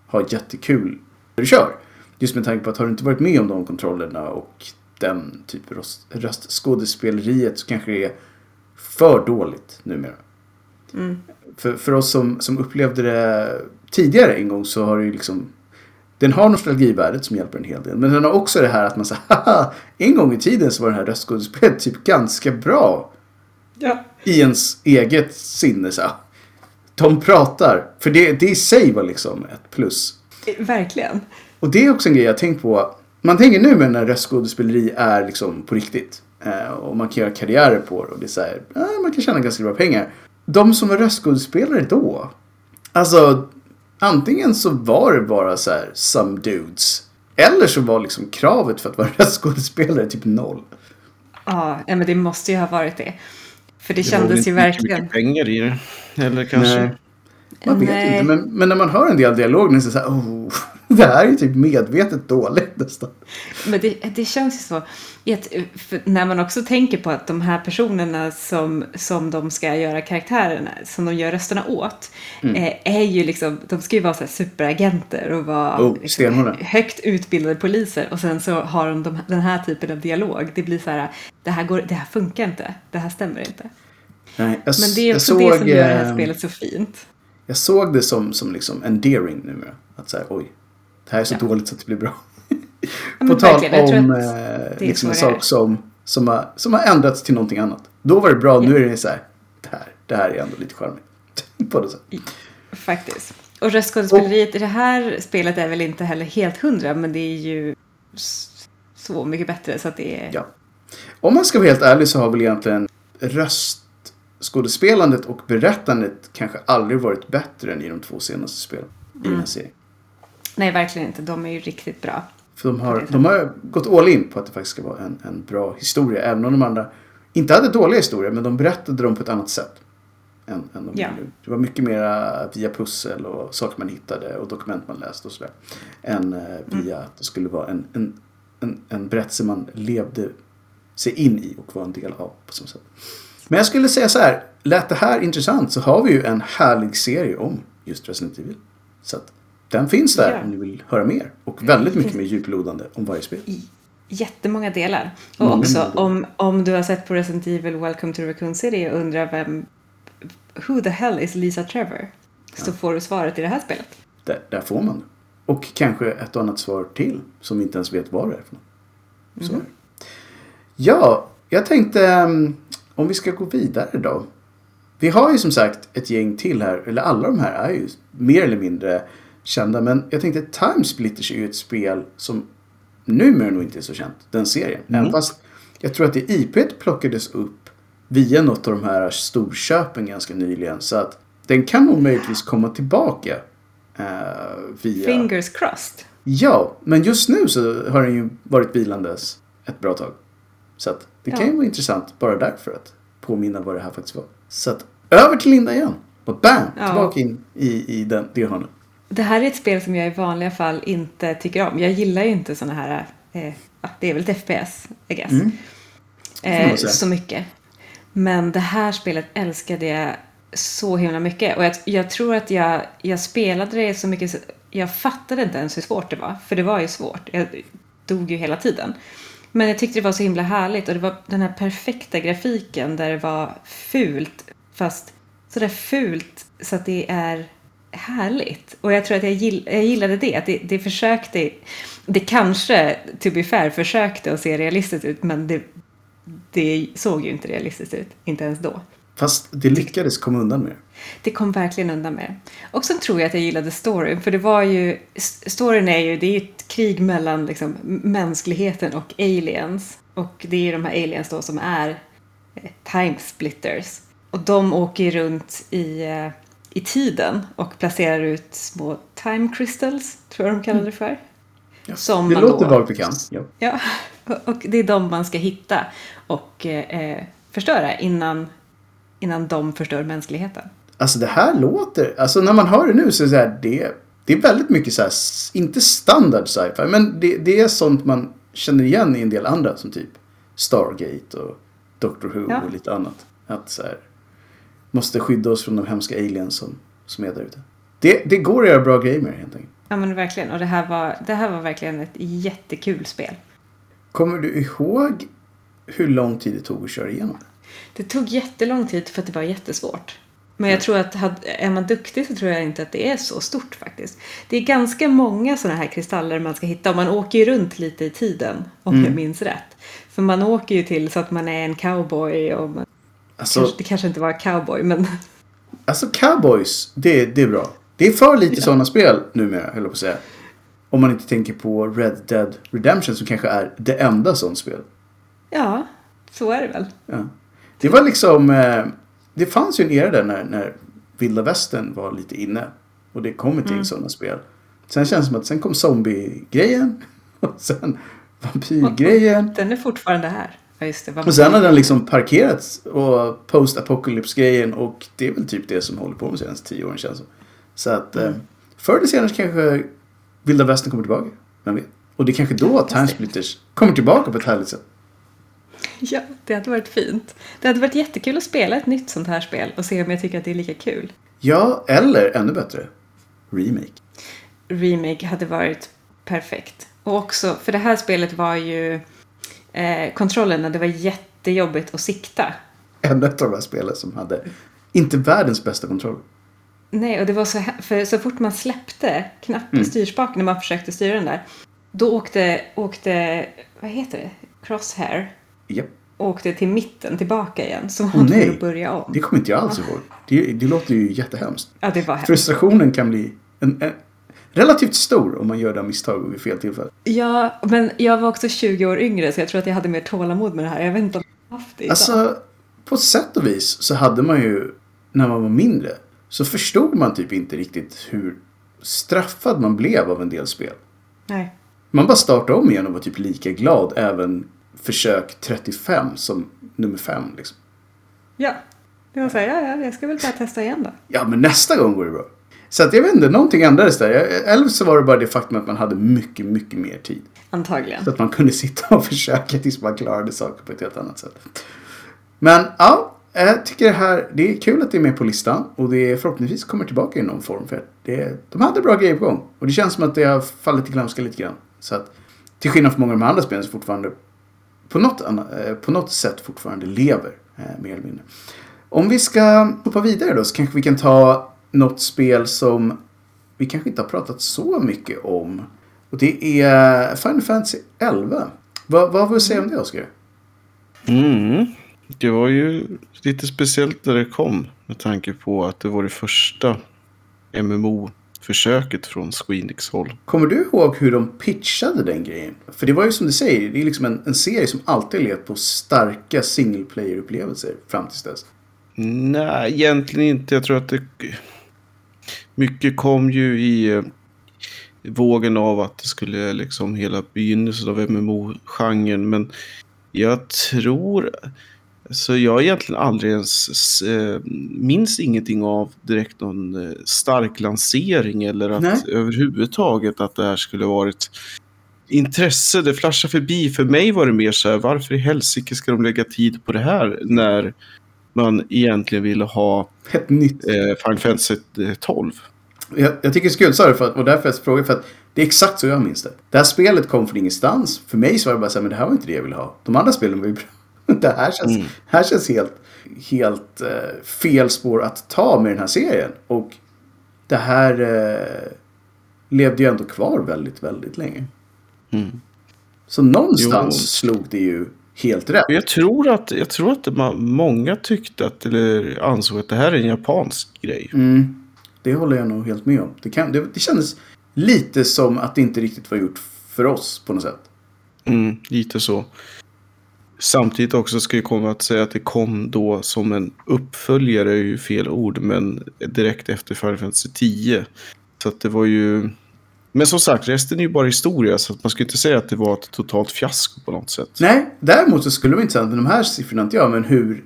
Speaker 2: ha jättekul när du kör. Just med tanke på att har du inte varit med om de kontrollerna och den typ röst, röstskådespeleriet så kanske det är för dåligt numera. För, för oss som, som upplevde det tidigare en gång så har det ju liksom den har nostalgivärdet som hjälper en hel del. Men den har också det här att man säger haha, en gång i tiden så var det här röstskådespelet typ ganska bra.
Speaker 3: Ja.
Speaker 2: I ens eget sinne så. De pratar. För det, det i sig var liksom ett plus.
Speaker 3: Verkligen.
Speaker 2: Och det är också en grej jag tänkt på. Man tänker nu med när röstskådespeleri är liksom på riktigt. Eh, och man kan göra karriärer på det. Och det är så här, eh, man kan tjäna ganska bra pengar. De som var röstskådespelare då. Alltså, antingen så var det bara så här some dudes. Eller så var liksom kravet för att vara röstskådespelare typ noll.
Speaker 3: Ja, men det måste ju ha varit det. För det,
Speaker 1: Det var
Speaker 3: kändes
Speaker 1: inte
Speaker 3: ju verkligen...
Speaker 1: mycket pengar i det. Eller kanske...
Speaker 2: Nej. Man vet
Speaker 3: Nej.
Speaker 2: inte. Men, men när man hör en del dialog så är det så här, oh, det här är ju typ medvetet dåligt nästan.
Speaker 3: Men det, det känns ju så. när man också tänker på att de här personerna som, som de ska göra karaktärerna, som de gör rösterna åt,
Speaker 2: Mm.
Speaker 3: eh, är ju liksom, de ska ju vara så här superagenter och vara
Speaker 2: Oh,
Speaker 3: liksom, högt utbildade poliser. Och sen så har de, de den här typen av dialog. Det blir så här, det här, går, det här funkar inte, det här stämmer inte.
Speaker 2: Nej, jag,
Speaker 3: Men det är också det som gör det här
Speaker 2: eh,
Speaker 3: spelet så fint.
Speaker 2: Jag såg det som, som liksom endearing numera. Att säga oj, det här är så
Speaker 3: Ja.
Speaker 2: dåligt så att det blir bra.
Speaker 3: Ja,
Speaker 2: På tal om eh, liksom en sak som, som, har, som har ändrats till någonting annat. Då var det bra, nu är det så här, det här, det här är ändå lite charmigt. På det sättet.
Speaker 3: Faktiskt. Och röstskådespeleriet i det här spelet är väl inte heller helt hundra, men det är ju så mycket bättre så att det är...
Speaker 2: Ja. Om man ska vara helt ärlig så har väl egentligen röstskådespelandet och berättandet kanske aldrig varit bättre än i de två senaste spelen i den här serien.
Speaker 3: Nej, verkligen inte. De är ju riktigt bra.
Speaker 2: För de har, de har gått all in på att det faktiskt ska vara en, en bra historia. Även om de andra inte hade dåliga historier, men de berättade dem på ett annat sätt. Än, än de
Speaker 3: Ja.
Speaker 2: gjorde. Det var mycket mer via pussel och saker man hittade och dokument man läste och sådär. Än eh, via att det skulle vara en, en, en, en berättelse man levde sig in i och var en del av på samma sätt. Men jag skulle säga så här, lät det här intressant så har vi ju en härlig serie om just Resident Evil. Så att den finns där
Speaker 3: Ja.
Speaker 2: om ni vill höra mer. Och väldigt mycket mer djuplodande om varje spel.
Speaker 3: Jättemånga delar. Och
Speaker 2: Många
Speaker 3: också
Speaker 2: delar.
Speaker 3: om, om du har sett på Resident Evil Welcome to Raccoon City och undrar vem Who the hell is Lisa Trevor? Så får du svaret i det här spelet.
Speaker 2: Där, där får man det. Och kanske ett och annat svar till som vi inte ens vet vad det är för något. Så det. Ja, jag tänkte um, om vi ska gå vidare då. Vi har ju som sagt ett gäng till här, eller alla de här är ju mer eller mindre kända. Men jag tänkte Time Splitters är ju ett spel som numera nog inte är så känt, den serien. Även fast jag tror att det IP plockades upp via något av de här storköpen ganska nyligen. Så att den kan nog möjligtvis komma tillbaka. eh, via...
Speaker 3: Fingers crossed.
Speaker 2: Ja, men just nu så har den ju varit vilandes ett bra tag. Så att det kan
Speaker 3: Ja.
Speaker 2: ju vara intressant bara därför att påminna vad det här faktiskt var. Så att över till Linda igen. Och bam!
Speaker 3: Ja.
Speaker 2: Tillbaka in i, i den, det hörnet.
Speaker 3: Det här är ett spel som jag i vanliga fall inte tycker om. Jag gillar ju inte såna här, eh, det är väl ett FPS, I guess.
Speaker 2: Mm.
Speaker 3: Eh, så mycket. Men det här spelet älskade jag så himla mycket. Och jag, jag tror att jag, jag spelade det så mycket, så- jag fattade inte ens hur svårt det var. För det var ju svårt. Jag dog ju hela tiden. Men jag tyckte det var så himla härligt och det var den här perfekta grafiken där det var fult fast sådär fult så att det är härligt. Och jag tror att jag, gill, jag gillade det, att det, det försökte, det kanske, to be fair, försökte att se realistiskt ut men det, det såg ju inte realistiskt ut, inte ens då.
Speaker 2: Fast det lyckades komma undan med det.
Speaker 3: Kom verkligen undan med det. Och sen tror jag att jag gillade storyn, för det var ju, storyn är ju, det är ju ett krig mellan liksom, mänskligheten och aliens. Och det är ju de här aliens då som är eh, time splitters. Och de åker runt i, eh, i tiden och placerar ut små time crystals, tror jag de kallar det för. Som
Speaker 2: det
Speaker 3: man
Speaker 2: låter vagt bekant. Ja.
Speaker 3: Ja, och det är de man ska hitta och eh, förstöra innan, innan de förstör mänskligheten.
Speaker 2: Alltså det här låter, alltså när man hör det nu så är det så här, det, det är väldigt mycket så här, inte standard sci-fi, men det, det är sånt man känner igen i en del andra som typ Stargate och Doctor Who
Speaker 3: Ja.
Speaker 2: och lite annat. Att så här, måste skydda oss från de hemska aliens som, som är där ute. Det, det går att göra bra grejer med helt enkelt.
Speaker 3: Ja men verkligen. Och det här var, det här var verkligen ett jättekul spel.
Speaker 2: Kommer du ihåg hur lång tid det tog att köra igenom det?
Speaker 3: Det tog jättelång tid för att det var jättesvårt. Men jag tror att är man duktig så tror jag inte att det är så stort faktiskt. Det är ganska många sådana här kristaller man ska hitta och man åker ju runt lite i tiden om jag minns rätt. För man åker ju till så att man är en cowboy och man,
Speaker 2: Alltså,
Speaker 3: kanske, det kanske inte var cowboy men
Speaker 2: Alltså cowboys, det, det är bra. Det är för lite sådana spel numera, höll jag på att säga. Om man inte tänker på Red Dead Redemption som kanske är det enda sånt spel.
Speaker 3: ja, så är det väl.
Speaker 2: Ja. Det var liksom, eh, det fanns ju en era där när, när vilda västern var lite inne. Och det kom ett gäng sådana spel. Sen känns det som att sen kom zombie-grejen. Och sen vampyrgrejen.
Speaker 3: Den är fortfarande här. Ja just det.
Speaker 2: Och sen har den liksom parkerats och post-apocalypse-grejen och det är väl typ det som håller på med senaste tio åren känns det. Så att eh, förr eller senare kanske vilda västern kommer tillbaka. Vem vet? Och det är kanske då Time Splitters kommer tillbaka på ett härligt sätt.
Speaker 3: Ja, det hade varit fint. Det hade varit jättekul att spela ett nytt sånt här spel och se om jag tycker att det är lika kul.
Speaker 2: Ja, eller ännu bättre. Remake.
Speaker 3: Remake hade varit perfekt. Och också, för det här spelet var ju eh, kontrollerna, det var jättejobbigt att sikta.
Speaker 2: Ännu ett av de här spelen som hade inte världens bästa kontroll.
Speaker 3: Nej, och det var så för så fort man släppte knappen,
Speaker 2: Mm.
Speaker 3: styrspaken när man försökte styra den där, då åkte, åkte, vad heter det, crosshair,
Speaker 2: Japp.
Speaker 3: åkte till mitten tillbaka igen. Så var tvungen
Speaker 2: nej.
Speaker 3: att börja om.
Speaker 2: Det kommer inte jag alls ihåg. Det, det låter ju jättehemskt.
Speaker 3: Ja, det var hemskt.
Speaker 2: Frustrationen kan bli en, en, relativt stor om man gör det misstag vid fel tillfälle.
Speaker 3: Ja, men jag var också 20 år yngre så jag tror att jag hade mer tålamod med det här. Jag vet inte om jag har haft det idag.
Speaker 2: Alltså, på sätt och vis så hade man ju, när man var mindre, så förstod man typ inte riktigt hur straffad man blev av en del spel.
Speaker 3: Nej.
Speaker 2: Man bara startade om igen och var typ lika glad även försök 35 som nummer 5 liksom.
Speaker 3: Ja. Det var så här, ja, ja, jag ska väl bara testa igen då.
Speaker 2: Ja, men nästa gång går det bra. Så att jag vet inte, någonting ändrades där. Eller så var det bara det faktum att man hade mycket, mycket mer tid.
Speaker 3: Antagligen.
Speaker 2: Så att man kunde sitta och försöka tills man klarade saker på ett helt annat sätt. Men ja, jag tycker det här, det är kul att det är med på listan. Och det förhoppningsvis kommer tillbaka i någon form. För det, de hade bra grejer på gång. Och det känns som att det har fallit i glömska lite grann. Så att till skillnad från många av de andra spelen så fortfarande på något, eh, på något sätt fortfarande lever. eh, Mer eller mindre. Om vi ska hoppa vidare då så kanske vi kan ta något spel som vi kanske inte har pratat så mycket om. Och det är Final Fantasy 11. Vad, vad vill du säga om det Oskar?
Speaker 1: Mm. Det var ju lite speciellt när det kom. Med tanke på att det var det första MMO-försöket från Squeenix håll.
Speaker 2: Kommer du ihåg hur de pitchade den grejen? För det var ju som du säger, det är liksom en, en serie som alltid levt på starka single player-upplevelser fram tills dess.
Speaker 1: Nej, egentligen inte. Jag tror att det... Mycket kom ju i eh, vågen av att det skulle liksom hela begynnelsen av MMO-genren. Men jag tror... Så jag har egentligen aldrig ens eh, minns ingenting av direkt någon eh, stark lansering eller att
Speaker 2: Nej.
Speaker 1: överhuvudtaget att det här skulle varit intresse. Det flashade förbi. För mig var det mer så här, varför i helsike ska de lägga tid på det här när man egentligen ville ha
Speaker 2: Ett nytt.
Speaker 1: eh, Final Fantasy eh, 12.
Speaker 2: Jag, jag tycker det är kul, sa att, och därför jag frågar för att det är exakt så jag minns det. Det här spelet kom från ingenstans. För mig så var det bara så här, men det här var inte det jag ville ha. De andra spelen var ju bra. Det här känns,
Speaker 1: Mm.
Speaker 2: här känns helt, helt eh, fel spår att ta med den här serien. Och det här eh, levde ju ändå kvar väldigt, väldigt länge.
Speaker 1: Mm.
Speaker 2: Så någonstans
Speaker 1: Jo.
Speaker 2: slog det ju helt rätt.
Speaker 1: Jag tror att, jag tror att man, många tyckte att, eller ansåg att det här är en japansk grej.
Speaker 2: Mm, det håller jag nog helt med om. Det, kan, det, det kändes lite som att det inte riktigt var gjort för oss på något sätt.
Speaker 1: Mm, lite så. Samtidigt också ska jag komma att säga att det kom då som en uppföljare, är ju fel ord, men direkt efter Final Fantasy 10. Så att det var ju... Men som sagt, resten är ju bara historia, så att man ska inte säga att det var ett totalt fiasko på något sätt.
Speaker 2: Nej, däremot så skulle de inte säga att de här siffrorna inte jag, men hur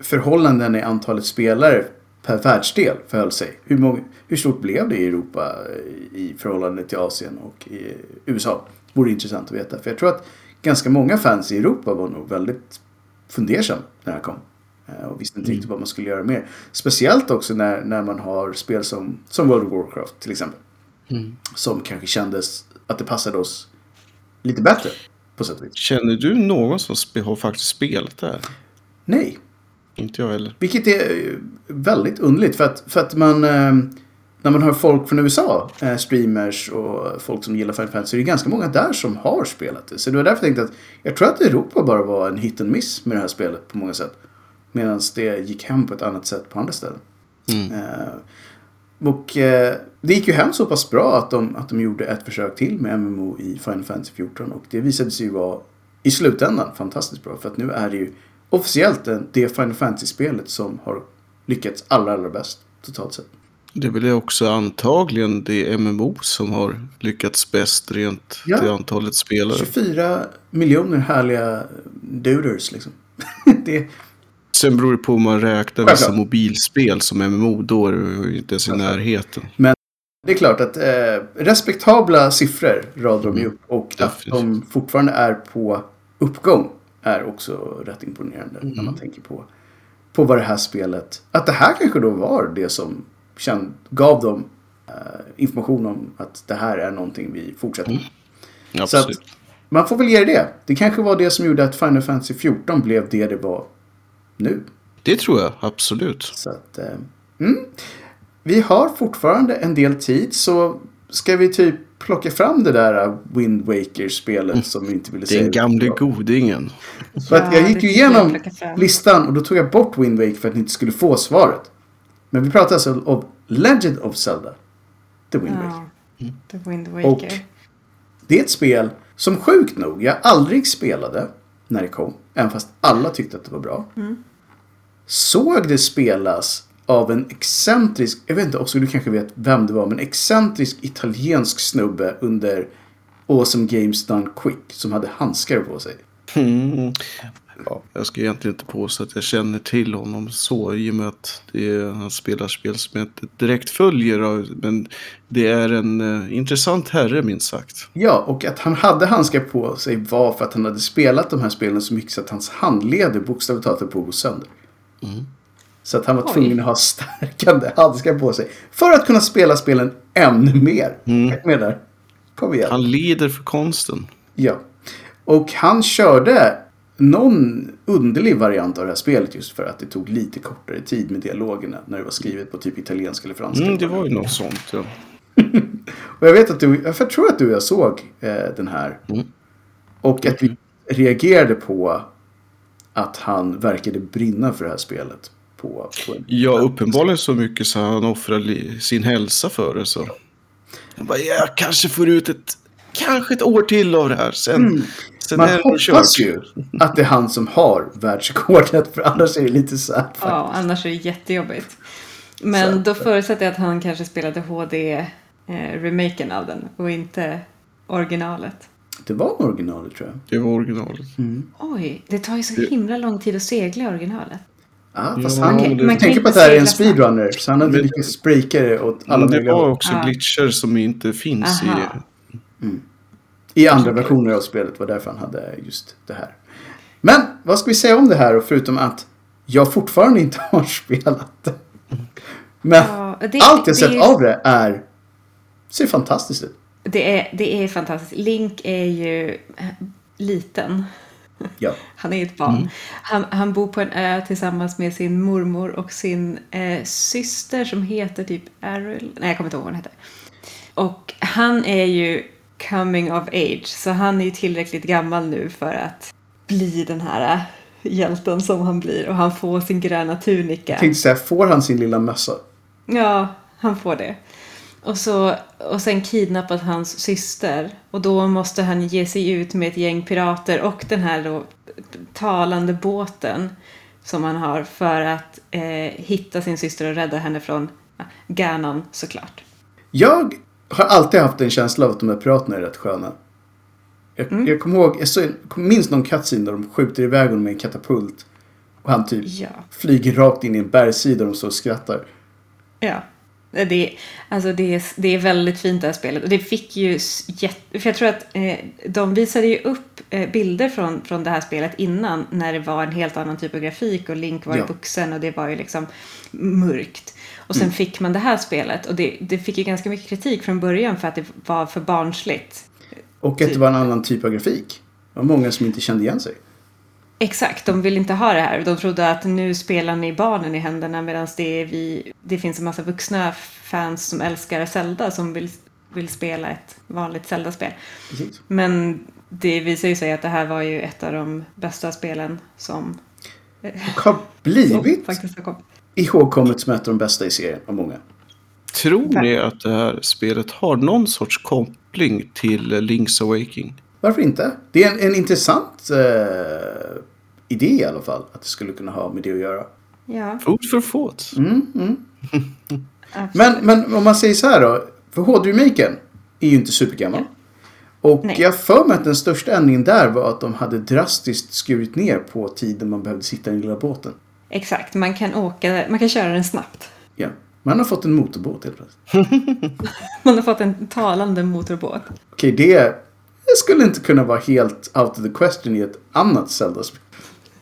Speaker 2: förhållanden i antalet spelare per världsdel förhöll sig. Hur, många, hur stort blev det i Europa eh, i förhållande till Asien och i USA? Vore intressant att veta. För jag tror att ganska många fans i Europa var nog väldigt fundersamma när här kom. Eh, Och visste inte riktigt vad man skulle göra mer. Speciellt också när, när man har spel som, som World of Warcraft till exempel. Som kanske kändes att det passade oss lite bättre på sätt och vis.
Speaker 1: Känner du någon som har faktiskt spelat det här?
Speaker 2: Nej,
Speaker 1: Inte jag heller.
Speaker 2: Vilket är eh, väldigt underligt för att, för att man eh, när man hör folk från USA, eh, streamers och folk som gillar Final Fantasy, så är det ganska många där som har spelat det. Så det var därför jag tänkte att jag tror att Europa bara var en hit and miss med det här spelet på många sätt. Medan det gick hem på ett annat sätt på andra ställen.
Speaker 1: Mm.
Speaker 2: Eh, och eh, det gick ju hem så pass bra att de, att de gjorde ett försök till med MMO i Final Fantasy 14 och det visade sig ju vara i slutändan fantastiskt bra för att nu är det ju officiellt det Final Fantasy-spelet som har lyckats allra, allra bäst totalt sett.
Speaker 1: Det är väl också antagligen det MMO som har lyckats bäst rent
Speaker 2: Ja.
Speaker 1: till antalet spelare.
Speaker 2: 24 miljoner härliga duders liksom. det,
Speaker 1: Sen beror det på om man räknar
Speaker 2: Självklart.
Speaker 1: vissa mobilspel som MMO. Då är det inte ens i
Speaker 2: Självklart.
Speaker 1: närheten.
Speaker 2: det är klart att eh, respektabla siffror radar de ju upp och att de
Speaker 1: Definitivt.
Speaker 2: fortfarande är på uppgång är också rätt imponerande när man tänker på, på vad det här spelet, att det här kanske då var det som känd, gav dem eh, information om att det här är någonting vi fortsätter med. Så att man får väl ge det det. Kanske var det som gjorde att Final Fantasy 14 blev det det var nu.
Speaker 1: Det tror jag absolut.
Speaker 2: Så att, eh, mm. Vi har fortfarande en del tid så ska vi typ plocka fram det där eh, Wind Waker-spelet som vi inte ville säga.
Speaker 1: Den gamle godingen.
Speaker 2: För att jag
Speaker 3: Ja,
Speaker 2: gick ju igenom listan och då tog jag bort Wind Waker för att ni inte skulle få svaret. Men vi pratar alltså om Legend of Zelda. The Wind Waker.
Speaker 3: Ja, The Wind
Speaker 2: Och-
Speaker 3: Waker.
Speaker 2: Det är ett spel som sjukt nog jag aldrig spelade när det kom. Även fast alla tyckte att det var bra. Såg det spelas av en excentrisk, jag vet inte, också du kanske vet vem det var, men excentrisk italiensk snubbe under Awesome Games Done Quick som hade handskar på sig.
Speaker 1: Mm. Ja, jag ska egentligen inte påstå att jag känner till honom så i och med att det är, han spelar spel som jag inte direkt följer. av, Men det är en eh, intressant herre minst sagt.
Speaker 2: Ja, och att han hade handskar på sig var för att han hade spelat de här spelen så mycket så att hans handleder bokstavligt talat på att gå sönder. Så att han var
Speaker 3: Oj.
Speaker 2: tvungen att ha stärkande handskar på sig. För att kunna spela spelen ännu mer. Jag menar, kom igen.
Speaker 1: Han lider för konsten.
Speaker 2: Ja. Och han körde någon underlig variant av det här spelet just för att det tog lite kortare tid med dialogerna när det var skrivet på typ italienska eller franska.
Speaker 1: Mm, det var ju något sånt ja.
Speaker 2: Och jag vet att du, jag tror att du och jag såg eh, den här.
Speaker 1: Mm.
Speaker 2: Och att vi reagerade på att han verkade brinna för det här spelet. På, på en,
Speaker 1: Ja, uppenbarligen så mycket så han offrar li- sin hälsa för det. Så. Han bara, jag kanske får ut ett, kanske ett år till av det här. Sen, sen
Speaker 2: Man hoppas
Speaker 1: kört.
Speaker 2: ju att det är han som har världsrekordet. För annars är det lite så här.
Speaker 3: Ja, annars är det jättejobbigt. Men
Speaker 2: Så-
Speaker 3: då förutsätter jag att han kanske spelade HD-remaken av den och inte originalet.
Speaker 2: Det var originalet tror jag.
Speaker 1: Det var originalet.
Speaker 3: Oj, det tar ju så himla lång tid att segla originalet.
Speaker 2: Ja, fast
Speaker 1: Ja,
Speaker 2: han, jag
Speaker 1: man
Speaker 2: tänker på att det här är en speedrunner. Så han hade lyckats breaka det åt alla
Speaker 1: Men det
Speaker 2: möjliga
Speaker 1: var också
Speaker 3: Ah.
Speaker 1: glitcher som inte finns
Speaker 3: Aha.
Speaker 1: i...
Speaker 2: I andra versioner av spelet var därför han hade just det här. Men vad ska vi säga om det här förutom att jag fortfarande inte har spelat det. Men
Speaker 3: Ja, det-
Speaker 2: allt jag
Speaker 3: det
Speaker 2: sett
Speaker 3: är-
Speaker 2: av det är ser fantastiskt ut.
Speaker 3: Det är, det är fantastiskt. Link är ju eh, liten.
Speaker 2: Ja.
Speaker 3: Han är ett barn. Han, han bor på en ö tillsammans med sin mormor och sin eh, syster som heter typ Ariel. Nej, jag kommer inte ihåg vad hon heter. Och han är ju coming of age. Så han är ju tillräckligt gammal nu för att bli den här eh, hjälten som han blir. Och han får sin gröna tunika.
Speaker 2: Jag tänkte säga, får han sin lilla mössa?
Speaker 3: Ja, han får det. Och, så, och sen kidnappas hans syster. Och då måste han ge sig ut med ett gäng pirater och den här då talande båten som han har för att eh, hitta sin syster och rädda henne från ja, Ganon såklart.
Speaker 2: Jag har alltid haft en känsla av att de här piraterna är rätt sköna. Jag,
Speaker 3: Mm.
Speaker 2: jag kommer ihåg, jag minns någon cutscene där de skjuter iväg honom med en katapult. Och han typ
Speaker 3: Ja.
Speaker 2: flyger rakt in i en bergssida och de står och skrattar.
Speaker 3: Ja. Det är, alltså det, är, det är väldigt fint det här spelet. Och det fick ju jätte... För jag tror att eh, de visade ju upp eh, bilder från, från det här spelet innan. När det var en helt annan typ av grafik och Link var
Speaker 2: Ja.
Speaker 3: vuxen och det var ju liksom mörkt. Och sen fick man det här spelet. Och det, det fick ju ganska mycket kritik från början för att det var för barnsligt.
Speaker 2: Och att det
Speaker 3: Typ.
Speaker 2: var en annan typ av grafik. Det var många som inte kände igen sig.
Speaker 3: Exakt, de vill inte ha det här. De trodde att nu spelar ni barnen i händerna medan det, är vi, det finns en massa vuxna fans som älskar Zelda som vill, vill spela ett vanligt Zelda-spel.
Speaker 2: Precis.
Speaker 3: Men det visar ju sig att det här var ju ett av de bästa spelen som,
Speaker 2: Och har
Speaker 3: som
Speaker 2: blivit
Speaker 3: faktiskt har kommit.
Speaker 2: Ihågkommet som ett av de bästa i serien av många.
Speaker 1: Tror ni att det här spelet har någon sorts koppling till Link's Awakening?
Speaker 2: Varför inte? Det är en, en intressant eh, idé i alla fall. Att det skulle kunna ha med det att göra.
Speaker 3: Ja,
Speaker 1: Food for thought.
Speaker 2: Mm, mm. Men, men om man säger så här då. För HD-remaken är ju inte supergammal. Och
Speaker 3: Nej.
Speaker 2: jag för mig att den största ändringen där var att de hade drastiskt skurit ner på tiden man behövde sitta i den lilla båten.
Speaker 3: Exakt, man kan, åka, man kan köra den snabbt.
Speaker 2: Ja. Man har fått en motorbåt helt plötsligt.
Speaker 3: Man har fått en talande motorbåt.
Speaker 2: Okej, det, det skulle inte kunna vara helt out of the question i ett annat Zelda-spel.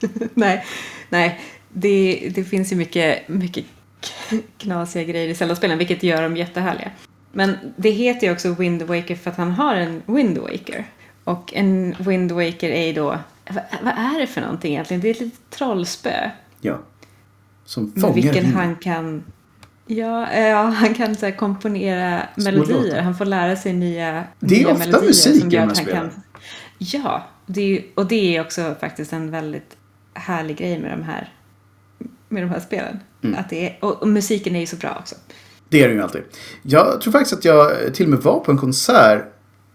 Speaker 3: nej, nej. Det, det finns ju mycket, mycket knasiga grejer i Zelda-spelen, vilket gör dem jättehärliga. Men det heter ju också Wind Waker för att han har en Wind Waker. Och en Wind Waker är ju då... Vad, vad är det för någonting egentligen? Det är ett litet trollspö.
Speaker 2: Ja. Som
Speaker 3: Med
Speaker 2: fångar
Speaker 3: vilken
Speaker 2: vinden.
Speaker 3: han kan... Ja, eh, ja han kan så här, komponera
Speaker 2: Små
Speaker 3: melodier.
Speaker 2: låtar.
Speaker 3: Han får lära sig nya,
Speaker 2: Det är
Speaker 3: nya
Speaker 2: ofta musik
Speaker 3: som gör att han kan... Ja, det är, och det är också faktiskt en väldigt härlig grej med de här, med de här spelen.
Speaker 2: Mm.
Speaker 3: Att det är, och, och musiken är ju så bra också.
Speaker 2: Det är det ju alltid. Jag tror faktiskt att jag till och med var på en konsert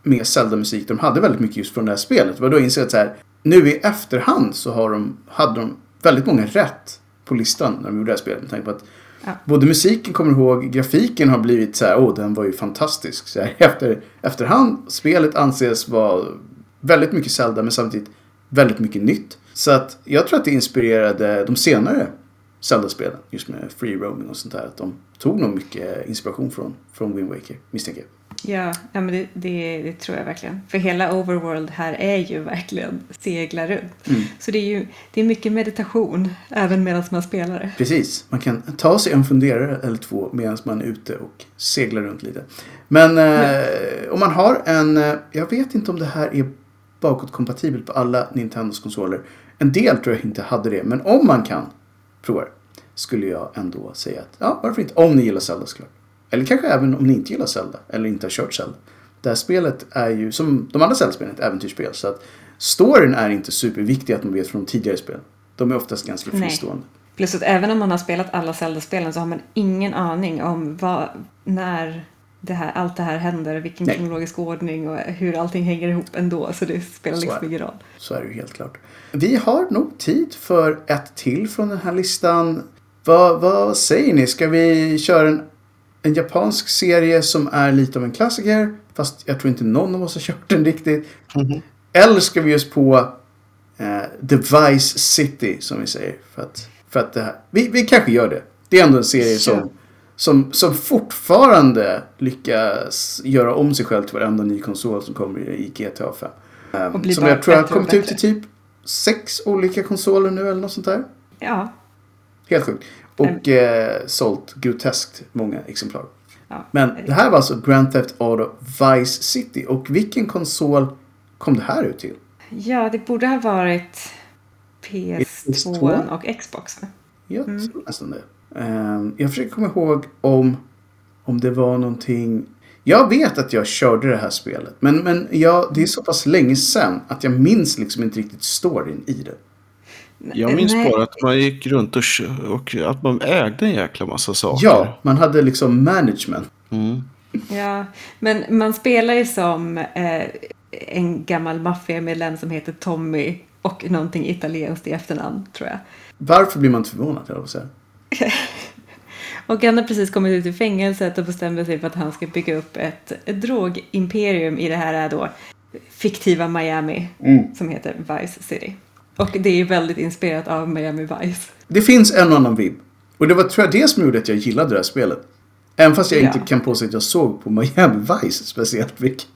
Speaker 2: med Zelda-musik. De hade väldigt mycket just från det här spelet. Det var då jag insåg att så här, nu i efterhand så har de, hade de väldigt många rätt på listan när de gjorde det här spelet. Med tanke på att
Speaker 3: Ja.
Speaker 2: Både musiken kommer ihåg, grafiken har blivit så här, åh den var ju fantastisk. Så här, efter, efterhand, spelet anses vara väldigt mycket Zelda men samtidigt väldigt mycket nytt. Så att jag tror att det inspirerade de senare Zelda-spelen, just med free roaming och sånt där. Att de tog nog mycket inspiration från, från Wind Waker, misstänker jag.
Speaker 3: Ja, ja men det, det, det tror jag verkligen. För hela Overworld här är ju verkligen segla runt.
Speaker 2: Mm.
Speaker 3: Så det är ju det är mycket meditation även medan man spelar det.
Speaker 2: Precis, man kan ta sig en funderare eller två medan man är ute och seglar runt lite. Men eh, om man har en, eh, jag vet inte om det här är bakåtkompatibelt på alla Nintendos konsoler. En del tror jag inte hade det, men om man kan prova det skulle jag ändå säga att ja, varför inte? Om ni gillar Zelda såklart. Eller kanske även om ni inte gillar Zelda eller inte har kört Zelda. Det här spelet är ju, som de andra Zelda-spelen, ett äventyrsspel. Så att storyn är inte superviktig att man vet från tidigare spelen. De är oftast ganska
Speaker 3: Nej.
Speaker 2: fristående.
Speaker 3: Plus att även om man har spelat alla Zelda-spelen så har man ingen aning om vad, när det här, allt det här händer, vilken
Speaker 2: Nej.
Speaker 3: kronologisk ordning och hur allting hänger ihop ändå. Så det spelar
Speaker 2: Så
Speaker 3: liksom ingen roll.
Speaker 2: Så är det ju helt klart. Vi har nog tid för ett till från den här listan. Vad, vad säger ni? Ska vi köra en, en japansk serie som är lite av en klassiker? Fast jag tror inte någon av oss har kört den riktigt. Eller ska vi just på eh, The Vice City som vi säger? För att, för att det här, vi, vi kanske gör det. Det är ändå en serie som, som, som fortfarande lyckas göra om sig själv till varenda ny konsol som kommer i GTA 5. Um,
Speaker 3: Och blir
Speaker 2: som jag tror har kommit ut till typ sex olika konsoler nu eller något sånt där.
Speaker 3: Ja,
Speaker 2: Helt sjukt. Och eh, sålt groteskt många exemplar.
Speaker 3: ja.
Speaker 2: Men det här var alltså Grand Theft Auto Vice City. Och vilken konsol kom det här ut till?
Speaker 3: ja, det borde ha varit PS2
Speaker 2: PS2?
Speaker 3: och Xbox.
Speaker 2: Jag
Speaker 3: Mm.
Speaker 2: tror nästan det. Ehm, jag försöker komma ihåg om, om det var någonting... Jag vet att jag körde det här spelet. Men, men jag, det är så pass länge sedan att jag minns liksom inte riktigt storyn i det.
Speaker 1: Jag minns
Speaker 3: Nej.
Speaker 1: bara att man gick runt och, och att man ägde en jäkla massa saker.
Speaker 2: Ja, man hade liksom management.
Speaker 1: Mm.
Speaker 3: Ja, men man spelar ju som eh, en gammal maffiamedlem som heter Tommy och någonting italienskt i efternamn tror jag.
Speaker 2: Varför blir man inte förvånad? Jag säga.
Speaker 3: Och han har precis kommit ut ur fängelset och bestämmer sig för att han ska bygga upp ett, ett drogimperium i det här då fiktiva Miami
Speaker 2: Mm.
Speaker 3: som heter Vice City. Och det är väldigt inspirerat av Miami Vice.
Speaker 2: Det finns en och annan vibb. Och det var tror jag det som gjorde att jag gillade det här spelet. Även fast jag
Speaker 3: Ja.
Speaker 2: inte kan påstå att jag såg på Miami Vice speciellt mycket.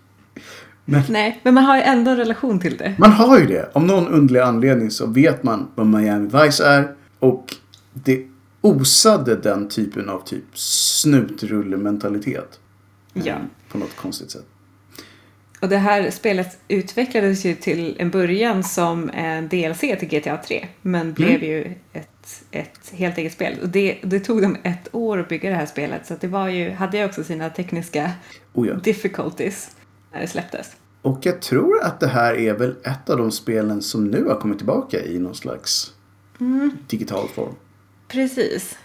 Speaker 3: Nej, men man har ju ändå en relation till det.
Speaker 2: Man har ju det. Om någon underlig anledning så vet man vad Miami Vice är. Och det osade den typen av typ snutrullementalitet.
Speaker 3: Ja.
Speaker 2: På något konstigt sätt.
Speaker 3: Och det här spelet utvecklades ju till en början som en DLC till GTA 3. Men blev ju ett, ett helt eget spel. Och det, det tog dem ett år att bygga det här spelet. Så det var ju, hade ju också sina tekniska
Speaker 2: Oh ja.
Speaker 3: difficulties när det släpptes.
Speaker 2: Och jag tror att det här är väl ett av de spelen som nu har kommit tillbaka i någon slags digital form.
Speaker 3: Precis.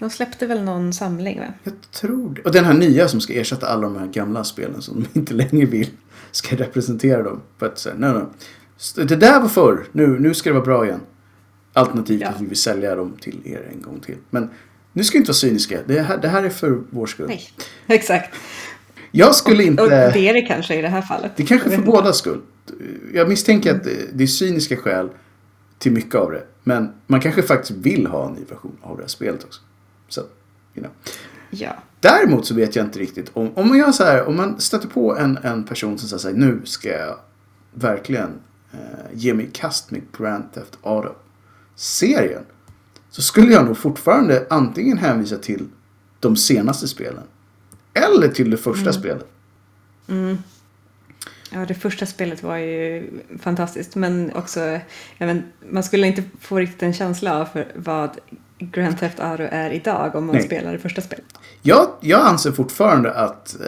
Speaker 3: De släppte väl någon samling va?
Speaker 2: Jag tror det. Och den här nya som ska ersätta alla de här gamla spelen som de inte längre vill ska representera dem. För att säga, nej, nej. Det där var förr. Nu, nu ska det vara bra igen. Alternativt
Speaker 3: Ja.
Speaker 2: att vi vill sälja dem till er en gång till. Men nu ska vi inte vara cyniska. Det här, det här är för vår skull.
Speaker 3: Nej. Exakt.
Speaker 2: Jag skulle inte...
Speaker 3: Och det är det kanske i det här fallet.
Speaker 2: Det kanske är för båda skull. Jag misstänker att det- det är cyniska skäl till mycket av det. Men man kanske faktiskt vill ha en ny version av det här spelet också. Så, you know.
Speaker 3: Ja.
Speaker 2: Däremot så vet jag inte riktigt om, om man gör så här, om man stöter på en, en person som säger nu ska jag verkligen eh, ge mig i kast med Grand Theft Auto-serien. Så skulle jag nog fortfarande antingen hänvisa till de senaste spelen. Eller till det första spelet.
Speaker 3: Ja, det första spelet var ju fantastiskt. Men också, jag vet, man skulle inte få riktigt en känsla av för vad Grand Theft Auto är idag om man
Speaker 2: Nej.
Speaker 3: spelar det första spelet.
Speaker 2: Jag, jag anser fortfarande att eh,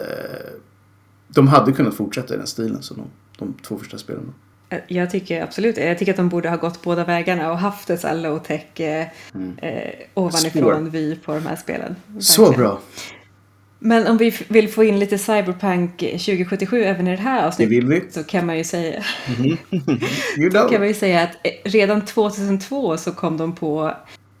Speaker 2: de hade kunnat fortsätta i den stilen som de, de två första spelen.
Speaker 3: Eh, Jag tycker absolut Jag tycker att de borde ha gått båda vägarna och haft ett så här low-tech eh, eh, ovanifrån
Speaker 2: Spår.
Speaker 3: vy på de här spelen.
Speaker 2: Så
Speaker 3: Verkligen.
Speaker 2: bra.
Speaker 3: Men om vi vill få in lite Cyberpunk 2077 även i det här avsnittet så kan man ju säga,
Speaker 2: You know.
Speaker 3: kan man ju säga att eh, redan 2002 så kom de på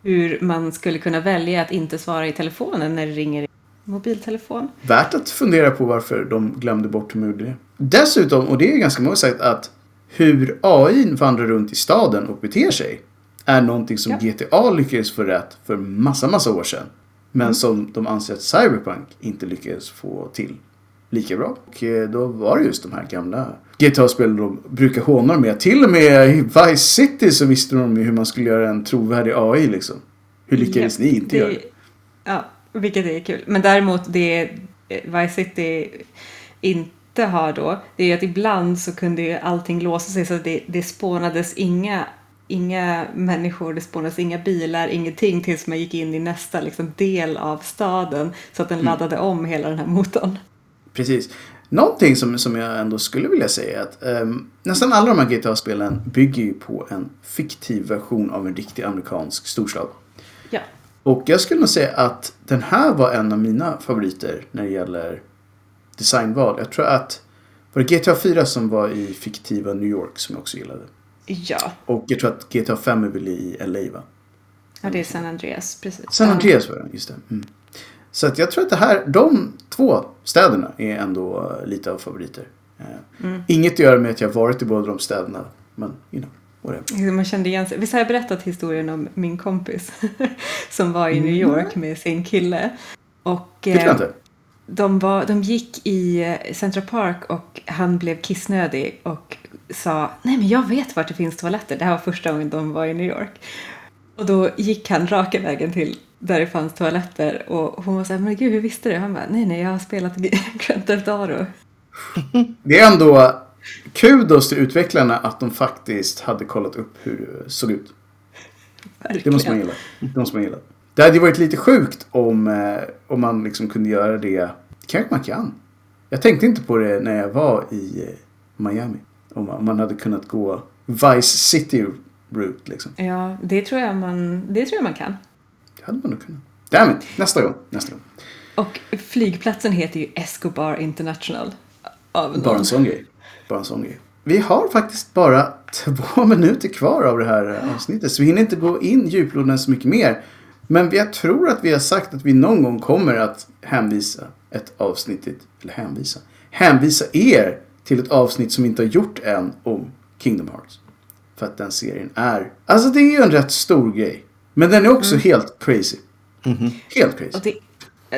Speaker 3: hur man skulle kunna välja att inte svara i telefonen när det ringer i mobiltelefon.
Speaker 2: Värt att fundera på varför de glömde bort hur man gjorde det. Dessutom, och det är ganska många sagt, att hur AI vandrar runt i staden och beter sig är någonting som
Speaker 3: Ja.
Speaker 2: GTA lyckades få rätt för massa, massa år sedan. Men som de anser att Cyberpunk inte lyckades få till lika bra. Och eh, då var det just de här gamla GTA-spelen de brukar håna med. Till och med i Vice City så visste de ju hur man skulle göra en trovärdig AI liksom. Hur lyckades
Speaker 3: Ja,
Speaker 2: ni inte
Speaker 3: det-
Speaker 2: göra det?
Speaker 3: Ja, vilket är kul. Men däremot det Vice City inte har då, det är att ibland så kunde ju allting låsa sig så att det, det spånades inga, inga människor, det spånades inga bilar, ingenting tills man gick in i nästa liksom, del av staden så att den laddade om hela den här motorn.
Speaker 2: Precis. Någonting som, som jag ändå skulle vilja säga är att ehm, nästan alla de här GTA-spelen bygger ju på en fiktiv version av en riktig amerikansk storstad.
Speaker 3: Ja,
Speaker 2: Och jag skulle nog säga att den här var en av mina favoriter när det gäller designval. Jag tror att var det GTA 4 som var i fiktiva New York som jag också gillade.
Speaker 3: ja.
Speaker 2: Och jag tror att GTA 5 är väl i LA va?
Speaker 3: ja det är San Andreas, precis.
Speaker 2: San. Andreas var det, just det. Mm. Så att jag tror att det här, de två städerna är ändå eh, lite av favoriter. Eh,
Speaker 3: Mm.
Speaker 2: Inget att göra med att jag varit i båda de städerna. Men, you know.
Speaker 3: Man kände igen sig. Visst har jag berättat historien om min kompis som var i New York med sin kille. Och eh, de, var, de gick i Central Park och han blev kissnödig och sa nej men jag vet vart det finns toaletter. Det här var första gången de var i New York. Och då gick han raka vägen till där det fanns toaletter och hon var så här, men gud hur visste du? Han bara, nej nej jag har spelat Grand Theft Auto.
Speaker 2: Det är ändå kudos till utvecklarna att de faktiskt hade kollat upp hur det såg ut. Det måste man gilla. Det måste man gilla. Det hade ju varit lite sjukt om, eh, om man liksom kunde göra det. Kanske man kan. Jag tänkte inte på det när jag var i eh, Miami. Om man, om man hade kunnat gå Vice City route liksom.
Speaker 3: Ja, det tror jag man, det tror jag man kan.
Speaker 2: Det hade man nog kunnat. Damn it. Nästa gång. Nästa gång.
Speaker 3: Och flygplatsen heter ju Escobar International. Av
Speaker 2: Bara en sån grej. Bara en sån grej. Vi har faktiskt bara två minuter kvar av det här eh, avsnittet. Så vi hinner inte gå in djuploden så mycket mer. Men jag tror att vi har sagt att vi någon gång kommer att hänvisa ett avsnitt, eller hänvisa, hänvisa er till ett avsnitt som vi inte har gjort än om Kingdom Hearts. För att den serien är, alltså det är ju en rätt stor grej. Men den är också helt crazy. Helt crazy.
Speaker 3: Och det,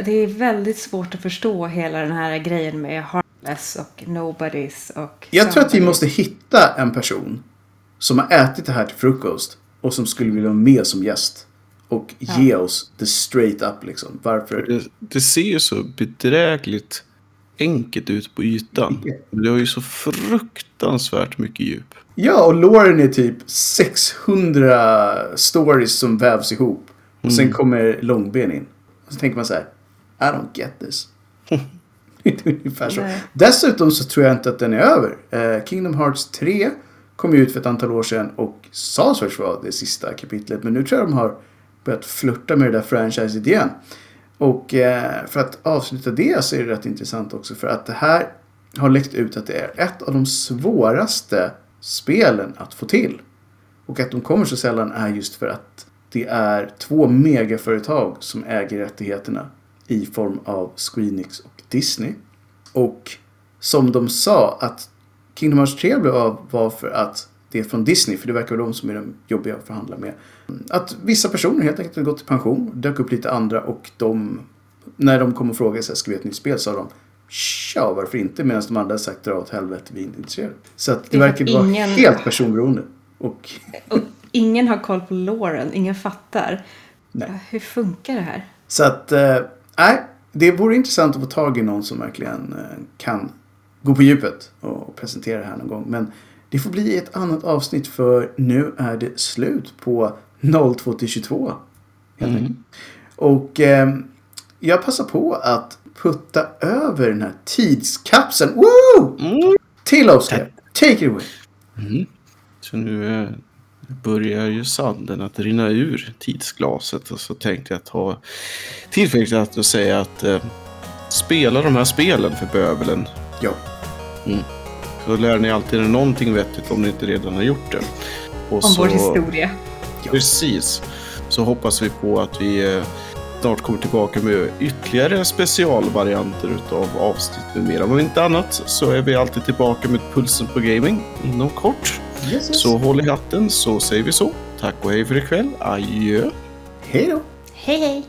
Speaker 3: det är väldigt svårt att förstå hela den här grejen med Heartless och Nobodies och
Speaker 2: Jag tror att vi
Speaker 3: Somebody.
Speaker 2: måste hitta en person som har ätit det här till frukost och som skulle vilja vara med som gäst. Och ge oss the straight up liksom. Varför?
Speaker 1: Det, det ser ju så bedrägligt enkelt ut på ytan. Det har ju så fruktansvärt mycket djup.
Speaker 2: Ja, och Lauren är typ 600 stories som vävs ihop. Och sen kommer Långben in. Och så tänker man så här. I don't get this. Det är Ungefär så.
Speaker 3: Nej.
Speaker 2: Dessutom så tror jag inte att den är över. Eh, Kingdom Hearts 3 kom ut för ett antal år sedan och sades först vara det sista kapitlet. Men nu tror jag de har börjat flirta med det där franchiset igen. Och eh, för att avsluta det så är det rätt intressant också för att det här har läckt ut att det är ett av de svåraste spelen att få till. Och att de kommer så sällan är just för att det är två megaföretag som äger rättigheterna i form av Screenix och Disney. Och som de sa att Kingdom Hearts 3 blev av var för att det är från Disney, för det verkar vara de som är de jobbiga att förhandla med. Att vissa personer helt enkelt har gått i pension, dök upp lite andra och de, när de kom och frågade sig, ska vi ha ett nytt spel, sa de Tja, varför inte? Medan de andra sagt dra åt helvete, vi är inte intresserade. Så att det,
Speaker 3: Det
Speaker 2: verkar
Speaker 3: att
Speaker 2: vara
Speaker 3: ingen-
Speaker 2: helt personberoende. Och
Speaker 3: Och ingen har koll på Lauren, ingen fattar.
Speaker 2: Nej.
Speaker 3: Hur funkar det här?
Speaker 2: Så att, eh, nej, det vore intressant att få tag i någon som verkligen eh, kan gå på djupet och presentera det här någon gång. Men det får bli ett annat avsnitt för nu är det slut på 02 till 22. Helt
Speaker 1: Mm.
Speaker 2: Och eh, jag passar på att putta över den här tidskapseln Woo!
Speaker 1: Mm.
Speaker 2: till Oskar. Take it away.
Speaker 1: Så nu eh, börjar ju sanden att rinna ur tidsglaset. Och så tänkte jag ta tillfället och säga att eh, spela de här spelen för bövelen.
Speaker 2: Ja.
Speaker 1: Så lär ni alltid er någonting vettigt om ni inte redan har gjort det. Och
Speaker 3: Om
Speaker 1: så,
Speaker 3: vår historia.
Speaker 1: Precis. så hoppas vi på att vi eh, snart kommer tillbaka med ytterligare specialvarianter utav avsnitt med mera. Om inte annat så är vi alltid tillbaka med Pulsen på Gaming inom kort.
Speaker 2: Yes, yes.
Speaker 1: Så håll i hatten så säger vi så. Tack och hej för ikväll. Adjö.
Speaker 2: Hej då!
Speaker 3: Hej hej!